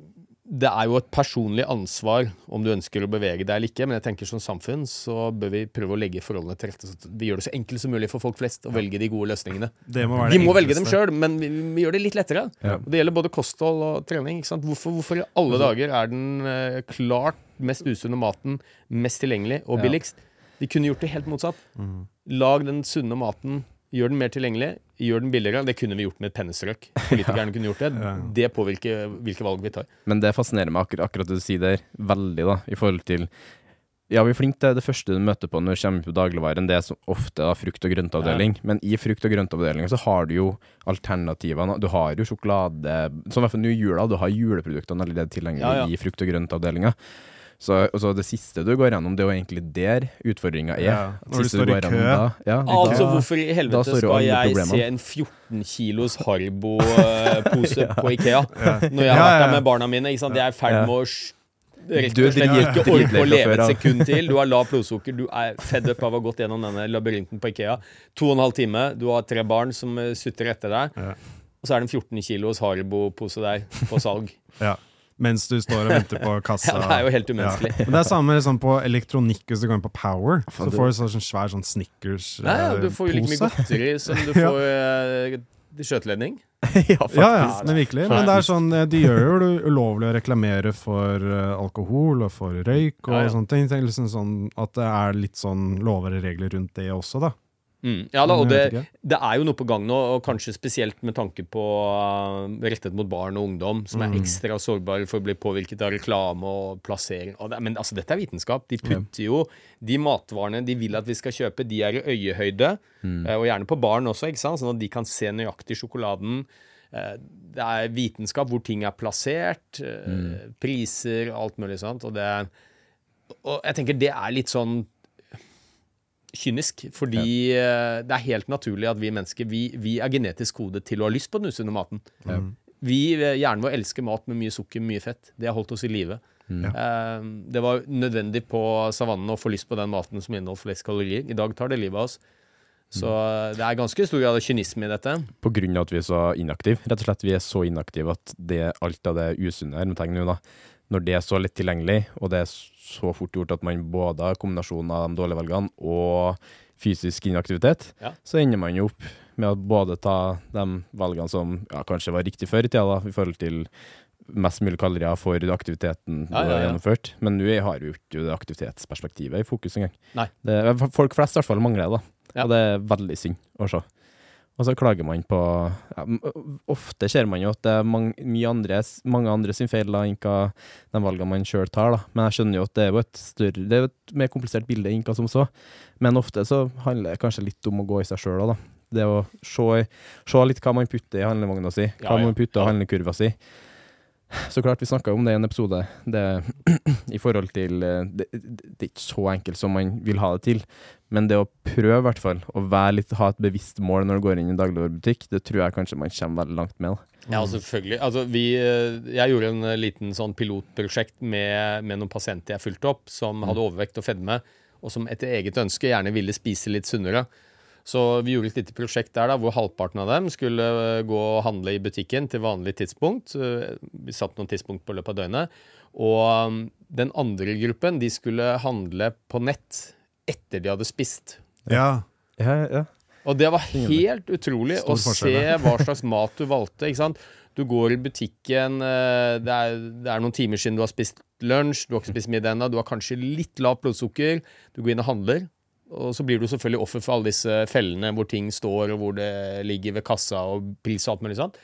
det er jo et personlig ansvar om du ønsker å bevege deg eller ikke, men jeg tenker som samfunn så bør vi prøve å legge forholdene til rette så at vi gjør det så enkelt som mulig for folk flest å velge de gode løsningene. Det må være De det må velge dem sjøl, men vi, vi gjør det litt lettere. Ja. Det gjelder både kosthold og trening. Ikke sant? Hvorfor, hvorfor i alle dager er den eh, klart mest usunne maten mest tilgjengelig og Ja. billigst? De kunne gjort det helt motsatt. Lag den sunne maten, gjør den mer tilgjengelig, gjør den billigere. Det kunne vi gjort med et pennestrøk. Politikerne kunne gjort det. Det påvirker hvilke valg vi tar. Men det fascinerer meg akkurat, akkurat det du sier der, veldig, da, i forhold til Ja, vi er flinke til det første du møter på når du kommer på dagligvaren, det er så ofte da, frukt- og grøntavdeling. Men i frukt- og grøntavdelinga så har du jo alternativene. Du har jo sjokolade Som i hvert fall nå i jula, du har juleproduktene allerede tilgjengelig Ja, ja. i frukt- og grøntavdelinga. Så så, det siste du går gjennom, det er jo egentlig der utfordringa er. Ja, når du står står i kø. gjennom da- ja, Altså, da- hvorfor i helvete skal jeg problemene. se en 14 kilos Harbo-pose på Ikea når jeg har vært der med barna mine? Ikke sant? Jeg er i ferd med å rett og slett ikke orke å leve et sekund til. Du har lav blodsukker, du er fedd up av å ha gått gjennom denne labyrinten på Ikea. To og en halv time, du har tre barn som eh, sutter etter deg, Ja. og så er det en 14 kilos Haribo-pose der på salg. Ja. Mens du står og venter på kassa. Ja, det er jo helt umenneskelig. Ja. Men det er samme liksom, på elektronikk hvis du går inn på Power. Så du- får du sånn svær sånn Snickers-pose. Nei, ja, du får jo like mye godteri som du får eh, skjøteledning. ja, faktisk. Ja, ja, men virkelig. Men det er sånn, eh, de gjør jo det ulovlig å reklamere for eh, alkohol og for røyk og Ja, ja. sånne ting. Liksom sånn at det er litt sånn lover og regler rundt det også, da. Mm. Ja da, og det, vet ikke. det er jo noe på gang nå, og kanskje spesielt med tanke på uh, rettet mot barn og ungdom, som er Mm. ekstra sårbare for å bli påvirket av reklame og plassering. Og det, men altså, dette er vitenskap. De putter jo de matvarene de vil at vi skal kjøpe, de er i øyehøyde, eh, og gjerne på barn også, ikke sant? sånn at de kan se nøyaktig sjokoladen. Eh, Det er vitenskap hvor ting er plassert, eh, priser, alt mulig sånt. Og, det, og jeg tenker det er litt sånn kynisk, fordi ja. det er helt naturlig at vi mennesker vi, vi er genetisk kodet til å ha lyst på den usunne maten. Vi, eh, Hjernen vår elsker mat med mye sukker, mye fett. Det har holdt oss i live. Ja. det var nødvendig på savannen å få lyst på den maten som inneholdt flest kalorier. I dag tar det livet av oss. Så eh, det er ganske stor grad av kynisme i dette. På grunn av at vi er så inaktive. Rett og slett, vi er så inaktive at det, alt av det usunne her, nå da, når det er så lett tilgjengelig, og det er så fort gjort at man både har kombinasjonen av de dårlige valgene og fysisk inaktivitet, Ja. så ender man jo opp med å både ta de valgene som ja, kanskje var riktig før i tida, da, i forhold til mest mulig kalorier for aktiviteten du Ja, har gjennomført. Men nå har vi jo ikke det aktivitetsperspektivet i fokus engang. Det, folk flest i hvert fall mangler det, da. Ja. Og det er veldig synd å se. Og så klager man på ja, Ofte ser man jo at det er mange, mye andres, mange andre sin feil da, enn hva de valgene man sjøl tar. Da. Men jeg skjønner jo at det er jo et større Det er et mer komplisert bilde enn hva som så. Men ofte så handler det kanskje litt om å gå i seg sjøl òg, da. Det å se, se litt hva man putter i handlevogna si, hva Ja, ja. man putter i handlekurva si. Så klart, vi snakka om det i en episode. Det, I forhold til eh, det, det er ikke så enkelt som man vil ha det til. Men det å prøve, i hvert fall, å litt, ha et bevisst mål når du går inn i en dagligvarebutikk, det tror jeg kanskje man kommer veldig langt med. Da. Ja, selvfølgelig. Altså, vi, eh, jeg gjorde en eh, liten sånn pilotprosjekt med, med noen pasienter jeg fulgte opp, som hadde overvekt og fedme, og som etter eget ønske gjerne ville spise litt sunnere. Så vi gjorde et lite prosjekt der da, hvor halvparten av dem skulle eh, gå og handle i butikken til vanlig tidspunkt. Eh, Vi satt noen tidspunkt på løpet av døgnet. Og um, den andre gruppen de skulle handle på nett etter de hadde spist. Ja. Ja, ja. Og det var helt utrolig Stor å forskjell, se hva slags mat du valgte. ikke sant? Du går i butikken, eh, det er, det er noen timer siden du har spist lunsj, du har ikke spist middag ennå, du har kanskje litt lavt blodsukker. Du går inn og handler, og så blir du selvfølgelig offer for alle disse fellene hvor ting står, og hvor det ligger ved kassa og pris og alt mulig sånt.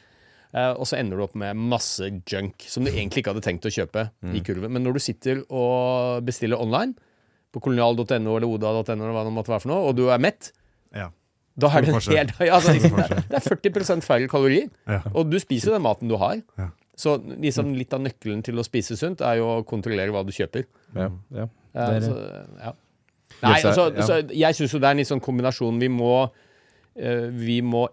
Eh, og så ender du opp med masse junk som du egentlig ikke hadde tenkt å kjøpe i kurven. Men når du sitter og bestiller online, på kolonial.no eller oda.no, eller hva det måtte være for noe, og du er mett, ja. da er det, en forskjell. helt, ja, altså, det, er- det er 40 færre kalorier. Ja. Og du spiser den maten du har. Ja. Så liksom, litt av nøkkelen til å spise sunt er jo å kontrollere hva du kjøper. ja, ja. Ja, Det er- så, ja. Nei, altså, ja. så jeg syns jo det er en litt sånn kombinasjon. Vi må, uh, vi må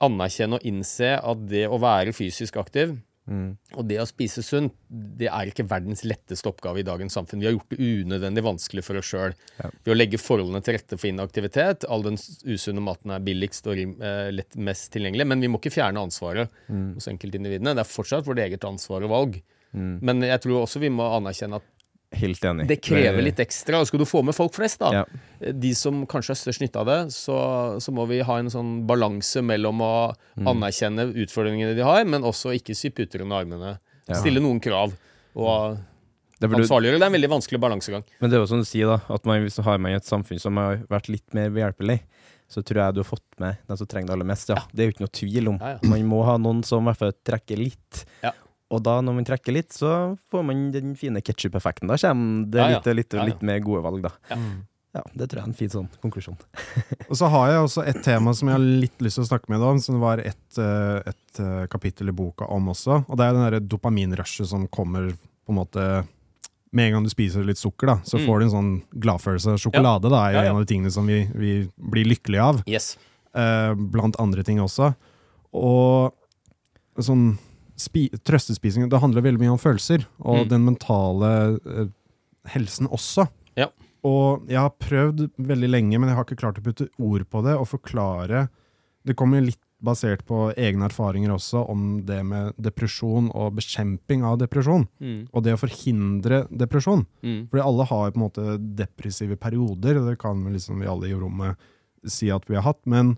anerkjenne og innse at det å være fysisk aktiv Mm. og det å spise sunt, det er ikke verdens letteste oppgave i dagens samfunn. Vi har gjort det unødvendig vanskelig for oss sjøl Ja. ved å legge forholdene til rette for inaktivitet. All den usunne maten er billigst og eh, lett mest tilgjengelig. Men vi må ikke fjerne ansvaret Mm. hos enkeltindividene. Det er fortsatt vårt eget ansvar og valg. Men jeg tror også vi må anerkjenne at Helt enig. det krever litt ekstra. Og skal du få med folk flest, da, Ja. de som kanskje har størst nytte av det, så, så må vi ha en sånn balanse mellom å Mm. anerkjenne utfordringene de har, men også ikke sy puter under armene. Ja. Stille noen krav og Det er du- ansvarliggjøre. Det er en veldig vanskelig balansegang. Men det er jo som du sier, da, at man, hvis du har med i et samfunn som har vært litt mer behjelpelig, så tror jeg du har fått med den som trenger det aller mest. Ja. Det er jo ikke noe tvil om. Ja, ja. Man må ha noen som i hvert fall trekker litt. Og da, når man trekker litt, så får man den fine ketsjup-effekten. Da kommer det Ja, ja. litt, litt, Ja, ja. litt mer gode valg, da. Ja. Ja, det tror jeg er en fin sånn konklusjon. Og så har jeg også et tema som jeg har litt lyst til å snakke med deg om, som det var et, eh, et eh, kapittel i boka om også. Og det er den det dopaminrushet som kommer på en måte Med en gang du spiser litt sukker, da, så Mm. får du en sånn gladfølelse. Sjokolade da, er jo Ja, ja. en av de tingene som vi, vi blir lykkelige av. Yes. eh, blant andre ting også. Og sånn trøstespising Det handler veldig mye om følelser, og Mm. den mentale uh, helsen også. Ja. Og jeg har prøvd veldig lenge, men jeg har ikke klart å putte ord på det og forklare Det kommer litt basert på egne erfaringer også om det med depresjon og bekjemping av depresjon. Mm. Og det å forhindre depresjon. Mm. Fordi alle har på en måte depressive perioder, og det kan liksom vi alle i rommet si at vi har hatt, men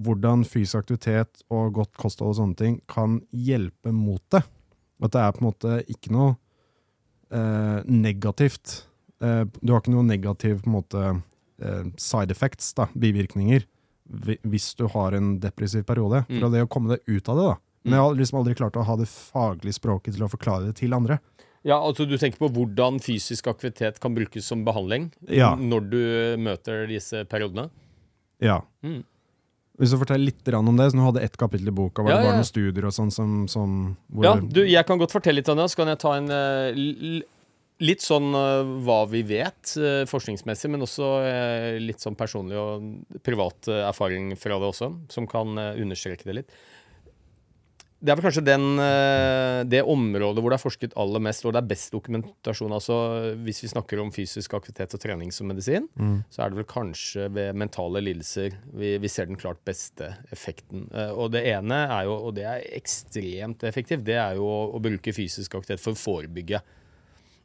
hvordan fysisk aktivitet og godt kosthold og sånne ting kan hjelpe mot det. At det er på en måte ikke noe eh, negativt. Eh, du har ikke noe negativ på en måte eh, side effects, da, bivirkninger, hvis du har en depressiv periode. Mm. Det å komme deg ut av det, da. Men jeg har liksom aldri klart å ha det faglige språket til å forklare det til andre. Ja, altså Du tenker på hvordan fysisk aktivitet kan brukes som behandling Ja. når du møter disse periodene? Ja. Mm. Hvis du forteller litt om det, så du hadde ett kapittel i boka, var Ja, det bare ja. noen studier og sånn som, som hvor, Ja, du, jeg kan godt fortelle litt om det, så kan jeg ta en eh, litt sånn eh, hva vi vet eh, forskningsmessig, men også litt sånn personlig og privat erfaring fra det også, som kan understreke det litt. Det er vel kanskje den, eh, det området hvor det er forsket aller mest, hvor det er best dokumentasjon. Altså hvis vi snakker om fysisk aktivitet og trening som medisin, så er det vel kanskje ved mentale lidelser vi, vi ser den klart beste effekten. Eh, Og det ene er jo, og det er ekstremt effektivt, det er jo å, å bruke fysisk aktivitet for å forebygge.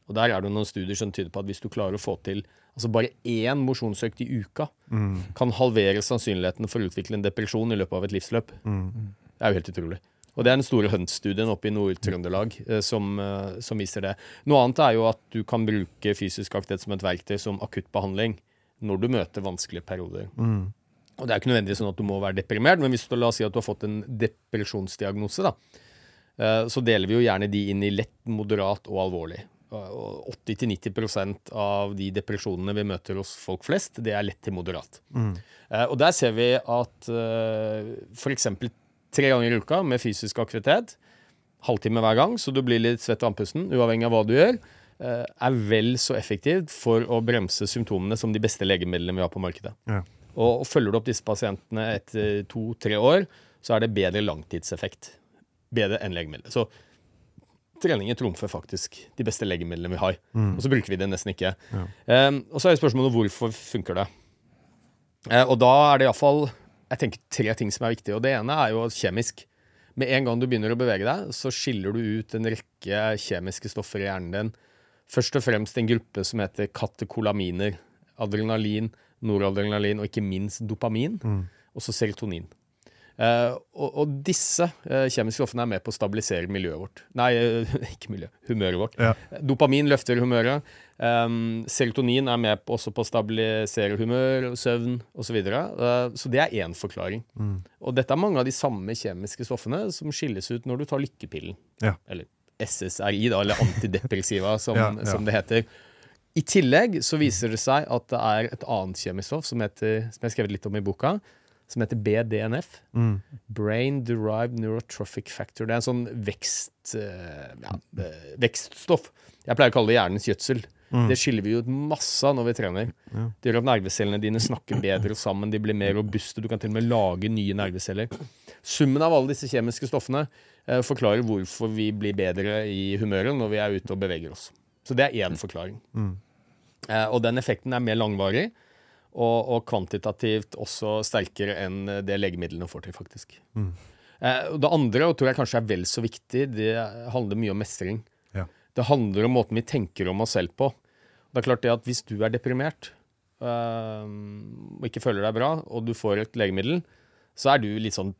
Og der er det noen studier som tyder på at hvis du klarer å få til altså bare én mosjonsøkt i uka, kan halvere sannsynligheten for å utvikle en depresjon i løpet av et livsløp. Det er jo helt utrolig. Og det er den store Hunt-studien oppe i Nord-Trøndelag eh, som, eh, som viser det. Noe annet er jo at du kan bruke fysisk aktivitet som et verktøy som akuttbehandling når du møter vanskelige perioder. Og det er ikke nødvendigvis sånn at du må være deprimert, men hvis du la oss si at du har fått en depresjonsdiagnose, da, eh, så deler vi jo gjerne de inn i lett, moderat og alvorlig. 80-90% av de depresjonene vi møter hos folk flest, det er lett til moderat. Eh, Og der ser vi at f.eks. tre ganger i uka med fysisk aktivitet halvtime hver gang, så du blir litt svett og andpusten, uavhengig av hva du gjør, eh, er vel så effektivt for å bremse symptomene som de beste legemidlene vi har på markedet. Ja. Og, og følger du opp disse pasientene etter to-tre år, så er det bedre langtidseffekt. Bedre enn legemidler. Så treninger trumfer faktisk de beste legemidlene vi har. Og så bruker vi det nesten ikke. Um, og så er spørsmålet hvorfor funker det. Uh, og da er det iallfall jeg tenker tre ting som er viktige. Og det ene er jo kjemisk. Med en gang du begynner å bevege deg, så skiller du ut en rekke kjemiske stoffer i hjernen din. Først og fremst en gruppe som heter katekolaminer. Adrenalin, noradrenalin og ikke minst dopamin. Og så serotonin. Eh, og, og disse eh, kjemiske stoffene er med på å stabilisere miljøet vårt. Nei, eh, ikke miljø, humøret vårt. Ja. Dopamin løfter humøret. Um, serotonin er med på, også på å stabilisere humør, søvn osv. Så, videre. uh, så det er én forklaring. Og dette er mange av de samme kjemiske stoffene som skilles ut når du tar lykkepillen. Ja. Eller SSRI, da, eller antidepressiva, som, ja. som det heter. I tillegg så viser det seg at det er et annet kjemisk stoff som, heter, som jeg har skrevet litt om i boka, som heter BDNF. Brain Derived Neurotrophic Factor. Det er en sånn vekst, eh, ja, eh, vekststoff. Jeg pleier å kalle det hjernens gjødsel. Det skiller vi ut masse av når vi trener. Det gjør at nervecellene dine snakker bedre sammen, de blir mer robuste. Du kan til og med lage nye nerveceller. Summen av alle disse kjemiske stoffene eh, forklarer hvorfor vi blir bedre i humøret når vi er ute og beveger oss. Så det er én forklaring. Eh, og den effekten er mer langvarig. Og, og kvantitativt også sterkere enn det legemidlene får til, faktisk. Mm. det andre, og tror jeg kanskje er vel så viktig, det handler mye om mestring. Ja. Det handler om måten vi tenker om oss selv på. Det er klart det at Hvis du er deprimert øh, og ikke føler deg bra, og du får et legemiddel, så er du litt sånn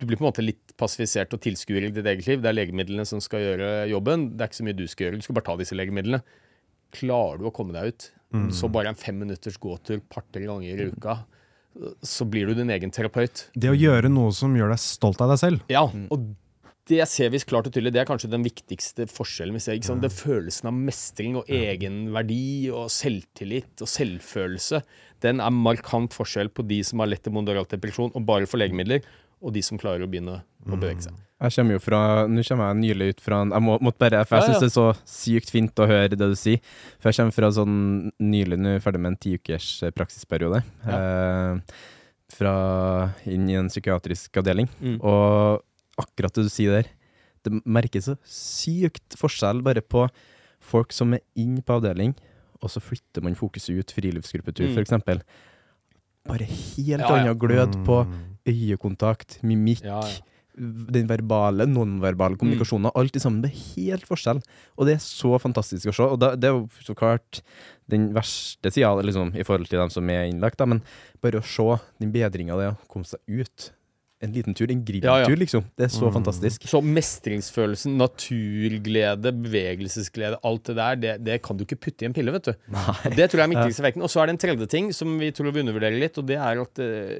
Du blir på en måte litt passifisert og tilskuer i ditt eget liv. Det er legemidlene som skal gjøre jobben. Det er ikke så mye du skal gjøre. Du skal bare ta disse legemidlene. Klarer du å komme deg ut, så bare en fem minutters gåtur par-tre ganger i uka, så blir du din egen terapeut. Det å gjøre noe som gjør deg stolt av deg selv. Ja, og det ser vi klart og tydelig. Det er kanskje den viktigste forskjellen vi ser. Ikke sant? Den følelsen av mestring og egenverdi og selvtillit og selvfølelse, den er markant forskjell på de som har lett til moderat depresjon og bare får legemidler, og de som klarer å begynne å bevege seg. Jeg kommer jo fra Nå kommer jeg nylig ut fra en Jeg må, måtte bare For jeg Ja, ja. det er så sykt fint å høre det du sier. For jeg kommer fra sånn nylig nå ferdig med en tiukers praksisperiode. praksisperiode. Eh, fra inn i en psykiatrisk avdeling. Mm. Og akkurat det du sier der, det merkes så sykt forskjell bare på folk som er inn på avdeling, og så flytter man fokuset ut, friluftsgruppetur Mm. eksempel. Bare helt Ja, ja. annen glød på øyekontakt, mimikk, Ja, ja. den verbale, nonverbale kommunikasjonen. Alt i sammen. Det er helt forskjell. Og det er så fantastisk å se. Og da, det er jo så klart den verste sida liksom, i forhold til dem som er innlagt, da, men bare å se den bedringa det å komme seg ut. En liten tur, en grilltur, Ja, ja. liksom. Det er så fantastisk. Så mestringsfølelsen, naturglede, bevegelsesglede, alt det der, det, det kan du ikke putte i en pille, vet du. Nei. Det tror jeg er den viktigste effekten. Og så er det en tredje ting som vi tror vi undervurderer litt, og det er at eh,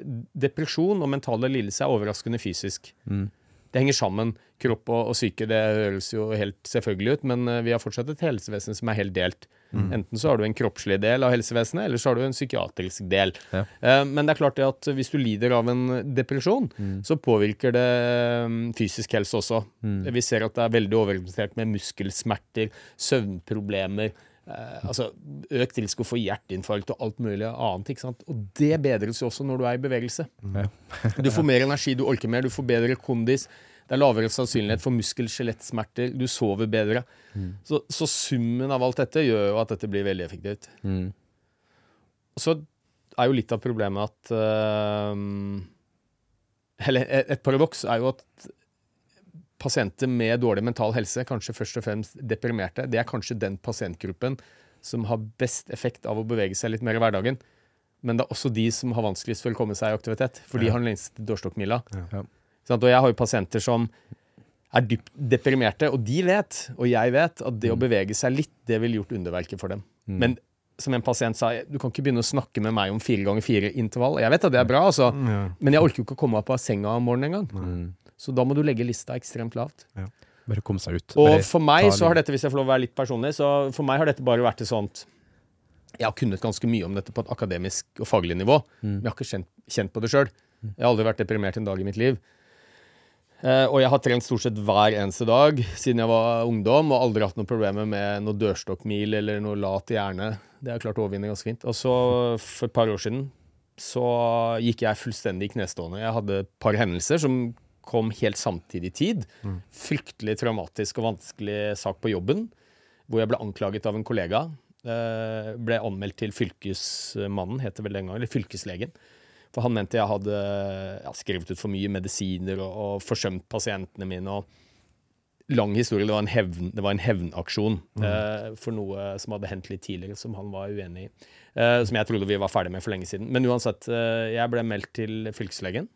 depresjon og mentale lidelser er overraskende fysisk. Det henger sammen. Kropp og, og psyke, det høres jo helt selvfølgelig ut, men eh, vi har fortsatt et helsevesen som er helt delt. Enten så har du en kroppslig del av helsevesenet, eller så har du en psykiatrisk del. Ja. Eh, Men det er klart det at hvis du lider av en depresjon, så påvirker det mm, fysisk helse også. Vi ser at det er veldig overrepresentert med muskelsmerter, søvnproblemer. Eh, altså Økt risiko for hjerteinfarkt og alt mulig annet. ikke sant? Og det bedres jo også når du er i bevegelse. Ja. Du får mer energi, du orker mer, du får bedre kondis. Det er lavere sannsynlighet for muskel-skjelettsmerter, du sover bedre. Så, så summen av alt dette gjør jo at dette blir veldig effektivt. Mm. Så er jo litt av problemet at øhm, Eller et, et paradoks er jo at pasienter med dårlig mental helse, kanskje først og fremst deprimerte, det er kanskje den pasientgruppen som har best effekt av å bevege seg litt mer i hverdagen. Men det er også de som har vanskeligst for å komme seg i aktivitet, for de har den lengste dørstokkmila. Ja. Og jeg har jo pasienter som er dypt deprimerte, og de vet, og jeg vet, at det å bevege seg litt, det ville gjort underverket for dem. Men som en pasient sa, du kan ikke begynne å snakke med meg om fire ganger fire intervall. Jeg vet at det er bra, altså, Ja. men jeg orker jo ikke å komme opp av senga om morgenen engang. Mm. Så da må du legge lista ekstremt lavt. Bare komme seg ut. Og for meg så har dette, hvis jeg får lov å være litt personlig, så for meg har dette bare vært et sånt Jeg har kunnet ganske mye om dette på et akademisk og faglig nivå, men jeg har ikke kjent, kjent på det sjøl. Jeg har aldri vært deprimert en dag i mitt liv. Eh, og jeg har trent stort sett hver eneste dag siden jeg var ungdom, og aldri hatt noen problemer med noe dørstokkmil eller noe lat hjerne. Det har jeg klart å overvinne ganske fint. Og så, for et par år siden, så gikk jeg fullstendig i knestående. Jeg hadde et par hendelser som kom helt samtidig i tid. Fryktelig traumatisk og vanskelig sak på jobben, hvor jeg ble anklaget av en kollega. Eh, ble anmeldt til Fylkesmannen, het det vel den gangen, eller Fylkeslegen. For han mente jeg hadde ja, skrevet ut for mye medisiner og, og forsømt pasientene mine. og Lang historie. Det var en, hevn, det var en hevnaksjon eh, for noe som hadde hendt litt tidligere, som han var uenig i. Eh, som jeg trodde vi var ferdig med for lenge siden. Men uansett, eh, jeg ble meldt til fylkeslegen.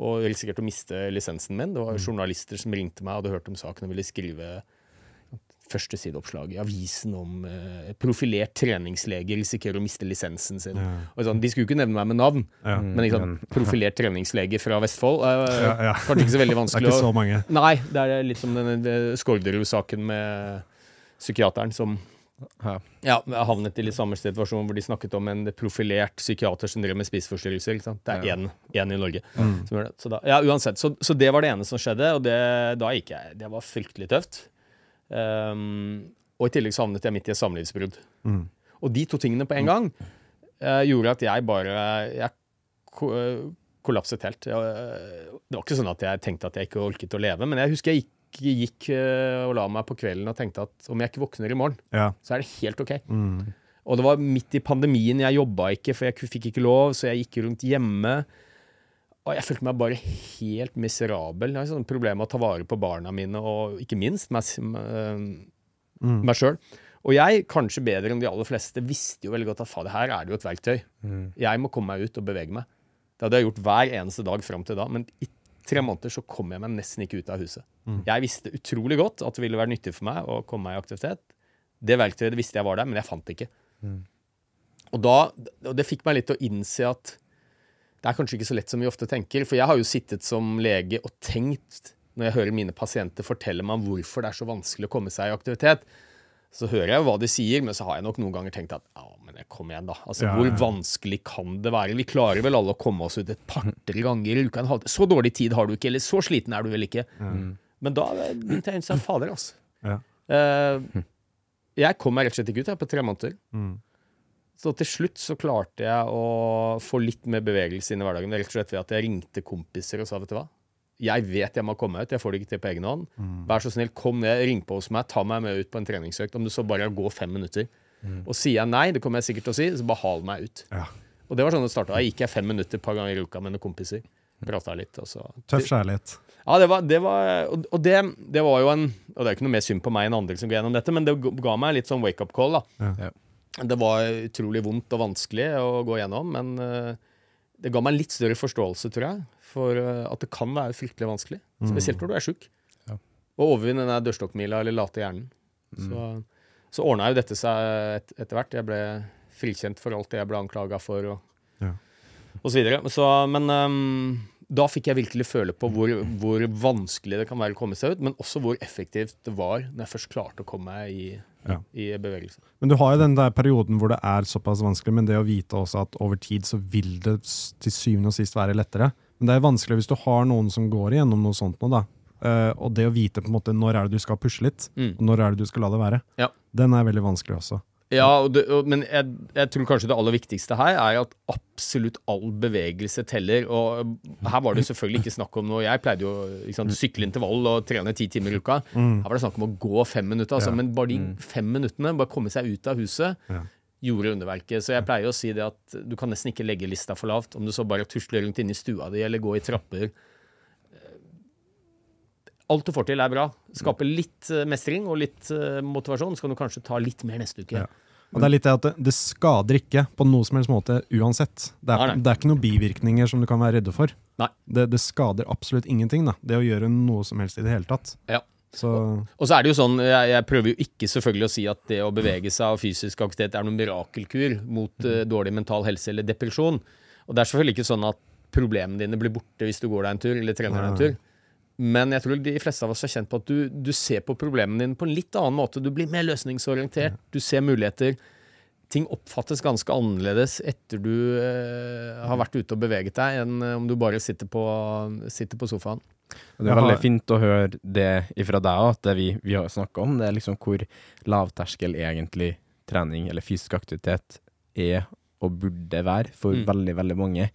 Og risikerte å miste lisensen min. Det var journalister som ringte meg og hadde hørt om saken og ville skrive første sideoppslag i avisen om eh, profilert treningslege risikerer å miste lisensen sin. Og sånn, de skulle ikke nevne meg med navn, Ja. men ikke profilert treningslege fra Vestfold eh, Ja, ja. Kanskje ikke så veldig vanskelig. Det er ikke så å mange. Nei, det er litt som denne Skårderud-saken med psykiateren som Ja. ja, havnet i litt samme situasjon hvor de snakket om en profilert psykiater som drev med spiseforstyrrelser. Det er én, én i Norge Mm. Så da, ja, uansett. Så, så det var det ene som skjedde, og det, da gikk jeg Det var fryktelig tøft. Ehm, og i tillegg så havnet jeg midt i et samlivsbrudd. Og de to tingene på en gang uh, gjorde at jeg bare Jeg ko eh, kollapset helt. Jeg, eh, det var ikke sånn at jeg tenkte at jeg ikke orket å leve, men jeg husker jeg gikk, gikk og la meg på kvelden og tenkte at om jeg ikke våkner i morgen, Ja. så er det helt OK. Og det var midt i pandemien. Jeg jobba ikke, for jeg fikk ikke lov, så jeg gikk rundt hjemme. Og jeg følte meg bare helt miserabel. Jeg har sånn problem med å ta vare på barna mine, og ikke minst meg, mm. øh, meg sjøl. Og jeg, kanskje bedre enn de aller fleste, visste jo veldig godt at fader, her er det jo et verktøy. Jeg må komme meg ut og bevege meg. Det hadde jeg gjort hver eneste dag fram til da, men i tre måneder så kom jeg meg nesten ikke ut av huset. Jeg visste utrolig godt at det ville være nyttig for meg å komme meg i aktivitet. Det verktøyet visste jeg var der, men jeg fant det ikke. Og, da, og det fikk meg litt til å innse at det er kanskje ikke så lett som vi ofte tenker. For jeg har jo sittet som lege og tenkt, når jeg hører mine pasienter fortelle meg hvorfor det er så vanskelig å komme seg i aktivitet, så hører jeg jo hva de sier, men så har jeg nok noen ganger tenkt at ja, men kom igjen, da. Altså, Ja, Hvor vanskelig kan det være? Vi klarer vel alle å komme oss ut et par-tre ganger i uka. Så dårlig tid har du ikke, eller så sliten er du vel ikke. Men da begynte jeg å innse fader, altså. Ja. Uh, jeg kom meg rett og slett ikke ut jeg, på tre måneder. Mm. Så til slutt så klarte jeg å få litt mer bevegelse inn i hverdagen. Rett og slett ved at jeg ringte kompiser og sa vet du hva, jeg vet jeg må komme ut, jeg får det ikke til på egen hånd. Mm. Vær så snill, kom ned, ring på hos meg, ta meg med ut på en treningsøkt, om du så bare går fem minutter. Og sier jeg nei, det kommer jeg sikkert til å si, så bare hal meg ut. Mm. Ja. Og det var sånn det starta. Da gikk jeg fem minutter et par ganger i uka med noen kompiser. Prata litt, og så Tøff kjærlighet. ja, det var, det var Og, det, det var jo en Og det er ikke noe mer synd på meg enn andre som går gjennom dette, men det ga- ga meg litt sånn wake-up call, da. Ja. Det var utrolig vondt og vanskelig å gå gjennom, men eh, det ga meg en litt større forståelse, tror jeg, for eh, at det kan være fryktelig vanskelig. Spesielt når du er sjuk. Ja. Å overvinne den dørstokkmila eller late hjernen. Så, så ordna jo dette seg et, etter hvert. Jeg ble frikjent for alt det jeg ble anklaga for, og, Ja. og så videre. Så, men ehm, da fikk jeg virkelig føle på hvor, hvor vanskelig det kan være å komme seg ut, men også hvor effektivt det var når jeg først klarte å komme meg i, Ja. i bevegelse. Men du har jo den der perioden hvor det er såpass vanskelig, men det å vite også at over tid så vil det til syvende og sist være lettere. Men det er vanskelig hvis du har noen som går igjennom noe sånt nå, da. Uh, og det å vite på en måte når er det du skal pushe litt, Mm. og når er det du skal la det være, Ja. den er veldig vanskelig også. Ja, og det, og, men jeg, jeg tror kanskje det aller viktigste her er at absolutt all bevegelse teller. Og her var det selvfølgelig ikke snakk om noe Jeg pleide jo sant, sykle intervall og trene ti timer i uka. Her var det snakk om å gå fem minutter. Altså, Ja. Men bare de fem minuttene, bare komme seg ut av huset, Ja. gjorde underverket. Så jeg pleier å si det at du kan nesten ikke legge lista for lavt. Om du så bare tusler rundt inne i stua di eller går i trapper. Alt du får til, er bra. Skape litt eh, mestring og litt eh, motivasjon, så kan du kanskje ta litt mer neste uke. Ja. Og det er litt det at det, skader ikke på noe som helst måte uansett. Det er, det er ikke noen bivirkninger som du kan være redde for. Det, det skader absolutt ingenting, da. Det å gjøre noe som helst i det hele tatt. Ja. Så Og så er det jo sånn, jeg, jeg prøver jo ikke selvfølgelig å si at det å bevege seg og fysisk aktivitet er noen mirakelkur mot uh, dårlig mental helse eller depresjon. Og det er selvfølgelig ikke sånn at problemene dine blir borte hvis du går deg en tur eller trener deg en tur. Men jeg tror de fleste av oss er kjent på at du, du ser på problemene dine på en litt annen måte. Du blir mer løsningsorientert, du ser muligheter. Ting oppfattes ganske annerledes etter du eh, har vært ute og beveget deg, enn eh, om du bare sitter på, sitter på sofaen. Det er veldig fint å høre det ifra deg òg, at det vi, vi har snakka om, det er liksom hvor lavterskel egentlig trening eller fysisk aktivitet er og burde være for Mm. veldig, veldig mange.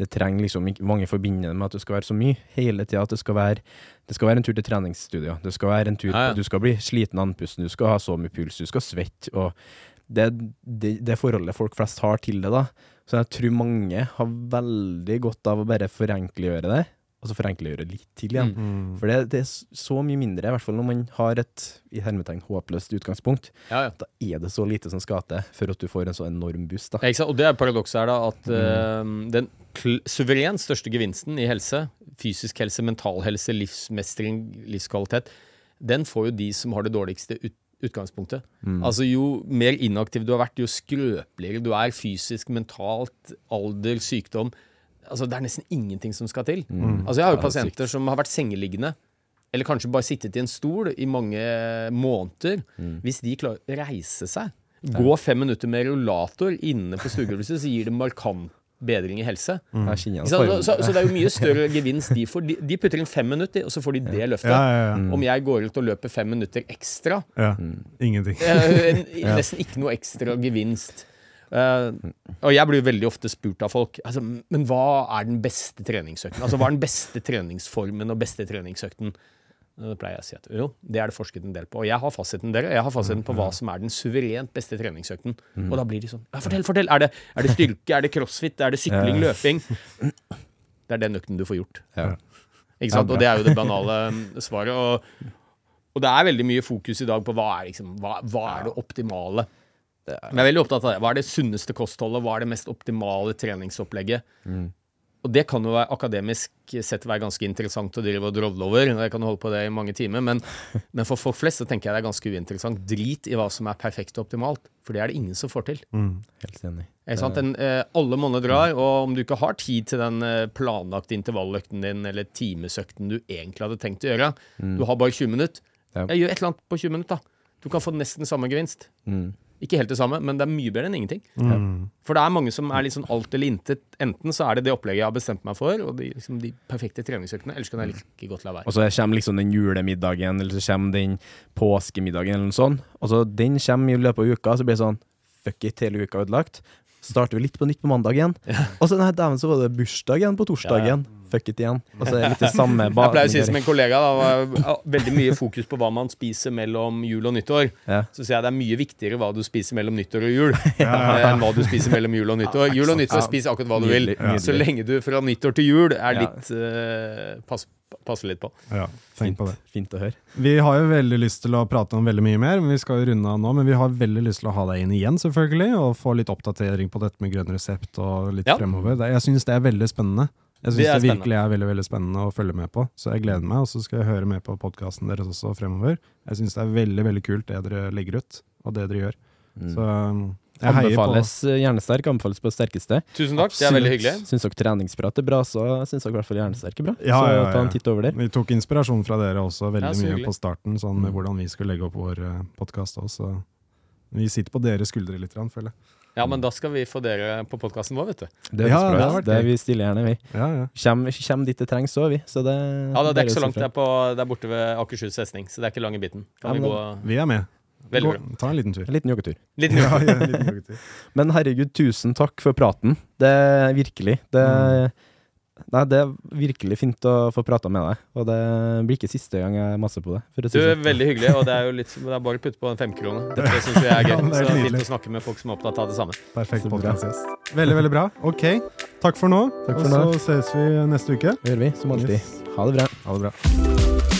Det trenger liksom ikke Mange forbinder det med at det skal være så mye hele tida. At det skal være Det skal være en tur til treningsstudio. Det skal være en tur Ja, ja. Du skal bli sliten av andpusten, du skal ha så mye puls, du skal svette. Og det, det, det forholdet folk flest har til det, da. Så jeg tror mange har veldig godt av å bare forenklegjøre det, og så forenklegjøre litt til igjen. Mm. For det, det er så mye mindre, i hvert fall når man har et i hermetegn håpløst utgangspunkt. Ja, ja. Da er det så lite som skal til for at du får en så enorm boost. da. Ja? Og det er paradokset her, da, at eh, den kl- suverent største gevinsten i helse, fysisk helse, mental helse, livsmestring, livskvalitet, den får jo de som har det dårligste ut utgangspunktet. Altså Jo mer inaktiv du har vært, jo skrøpeligere du er fysisk, mentalt, alder, sykdom. Altså Det er nesten ingenting som skal til. Altså Jeg har jo er pasienter som har vært sengeliggende, eller kanskje bare sittet i en stol i mange måneder. Hvis de klarer å reise seg, gå fem minutter med rullator inne på stuegulvet, så gir det markant bedring i helse. Mm. det Så, så det er jo mye større gevinst de får. De, de putter inn fem minutter, og så får de det løftet. Ja, ja, ja. Om jeg går ut og løper fem minutter ekstra, ja. Ingenting. eh, nesten ikke noe ekstra gevinst. Eh, og jeg blir veldig ofte spurt av folk altså, Men hva er den beste treningsøkten? Altså, hva er den beste treningsformen og beste treningsøkten? Det pleier jeg å si at jo, det er det forsket en del på. Og jeg har fasiten dere. Jeg har fasiten på hva som er den suverent beste treningsøkten. Og da blir de sånn ja, Fortell, fortell! Er det, er det styrke? Er det crossfit? Er det sykling? Løping? Det er den økten du får gjort. Ja. Ikke sant? Og det er jo det banale mm, svaret. Og, og det er veldig mye fokus i dag på hva er, liksom, hva, hva er det optimale. Jeg er veldig opptatt av det. Hva er det sunneste kostholdet? Hva er det mest optimale treningsopplegget? Og det kan jo være akademisk sett være ganske interessant å drive og drovle over. Jeg kan holde på det i mange timer, men, men for folk flest så tenker jeg det er ganske uinteressant. Drit i hva som er perfekt og optimalt, for det er det ingen som får til. Helt enig. Sant? Den, eh, alle måneder drar, og om du ikke har tid til den eh, planlagte intervalløkten din, eller timesøkten du egentlig hadde tenkt å gjøre, du har bare 20 minutter, Ja. jeg gjør et eller annet på 20 minutter, da. Du kan få nesten samme gevinst. Mm. Ikke helt det samme, men det er mye bedre enn ingenting. Mm. For det er mange som er litt sånn alt eller intet. Enten så er det det opplegget jeg har bestemt meg for, og de, liksom, de perfekte treningsøktene, ellers kan jeg like godt la være. Og så kommer liksom den julemiddagen, eller så kommer den påskemiddagen, eller noe sånt. Og så den kommer i løpet av uka, så blir det sånn Fuck it, hele uka ødelagt. Så starter vi litt på nytt på mandag igjen. Og så nei, dæven, så var det bursdag igjen på torsdagen. Fuck it igjen. Altså, så er litt det samme Jeg pleier å si som en kollega, da, var- veldig mye fokus på hva man spiser mellom jul og nyttår. Ja. Så sier jeg det er mye viktigere hva du spiser mellom nyttår og jul, ja. enn hva du spiser mellom jul og nyttår. Jul og nyttår, spiser akkurat hva du vil. Så lenge du fra nyttår til jul er litt uh, pass, Passer litt på. Ja, tenk på det. Fint å høre. Vi har jo veldig lyst til å prate om veldig mye mer, men vi skal jo runde av nå. Men vi har veldig lyst til å ha deg inn igjen, selvfølgelig, og få litt oppdatering på dette med grønn resept og litt Ja. fremover. Jeg syns det er veldig spennende. Jeg syns Det det, virkelig er veldig veldig spennende å følge med på, så jeg gleder meg. Og så skal jeg høre med på podkasten deres også fremover. Jeg syns det er veldig veldig kult det dere legger ut, og det dere gjør. Så um, jeg heier på Anbefales eh, hjernesterk, anbefales på det sterkeste. Tusen takk, det er veldig hyggelig. Syns dere treningsprat er bra, så syns dere i hvert fall hjernesterk er bra. Ja, så ja, ja, ta en titt over der. Vi tok inspirasjon fra dere også veldig Ja, mye hyggelig. på starten, sånn med hvordan vi skulle legge opp vår podkast òg, så Vi sitter på deres skuldre litt, grann, føler jeg. Ja, men da skal vi få dere på podkasten vår, vet du. Det, Ja, det har vært det vi stiller gjerne, vi. Ja, ja. Kjem, kjem dit det trengs òg, vi. Så det, Ja, det, det er ikke så langt. der Det er, på, det er borte ved Akershus festning, så det er ikke lang i biten. Kan Ja, vi gå Vi er med. Gå, ta en liten tur. En liten joggetur. Litt Ja, ja, en liten joggetur. Men herregud, tusen takk for praten. Det er virkelig. Det, Mm. Nei, det er virkelig fint å få prata med deg. Og det blir ikke siste gang jeg maser på det. For å Du er sånn. veldig hyggelig, og det er jo litt Det er bare å putte på en femkrone. Det syns vi er gøy. Ja, det er Så det er fint å snakke med folk som er opptatt av det samme. Perfekt podkast. Veldig, veldig bra. Ok, takk for nå. Takk for og nå. så ses vi neste uke. Det gjør vi, som alltid. Yes. Ha det bra. Ha det bra.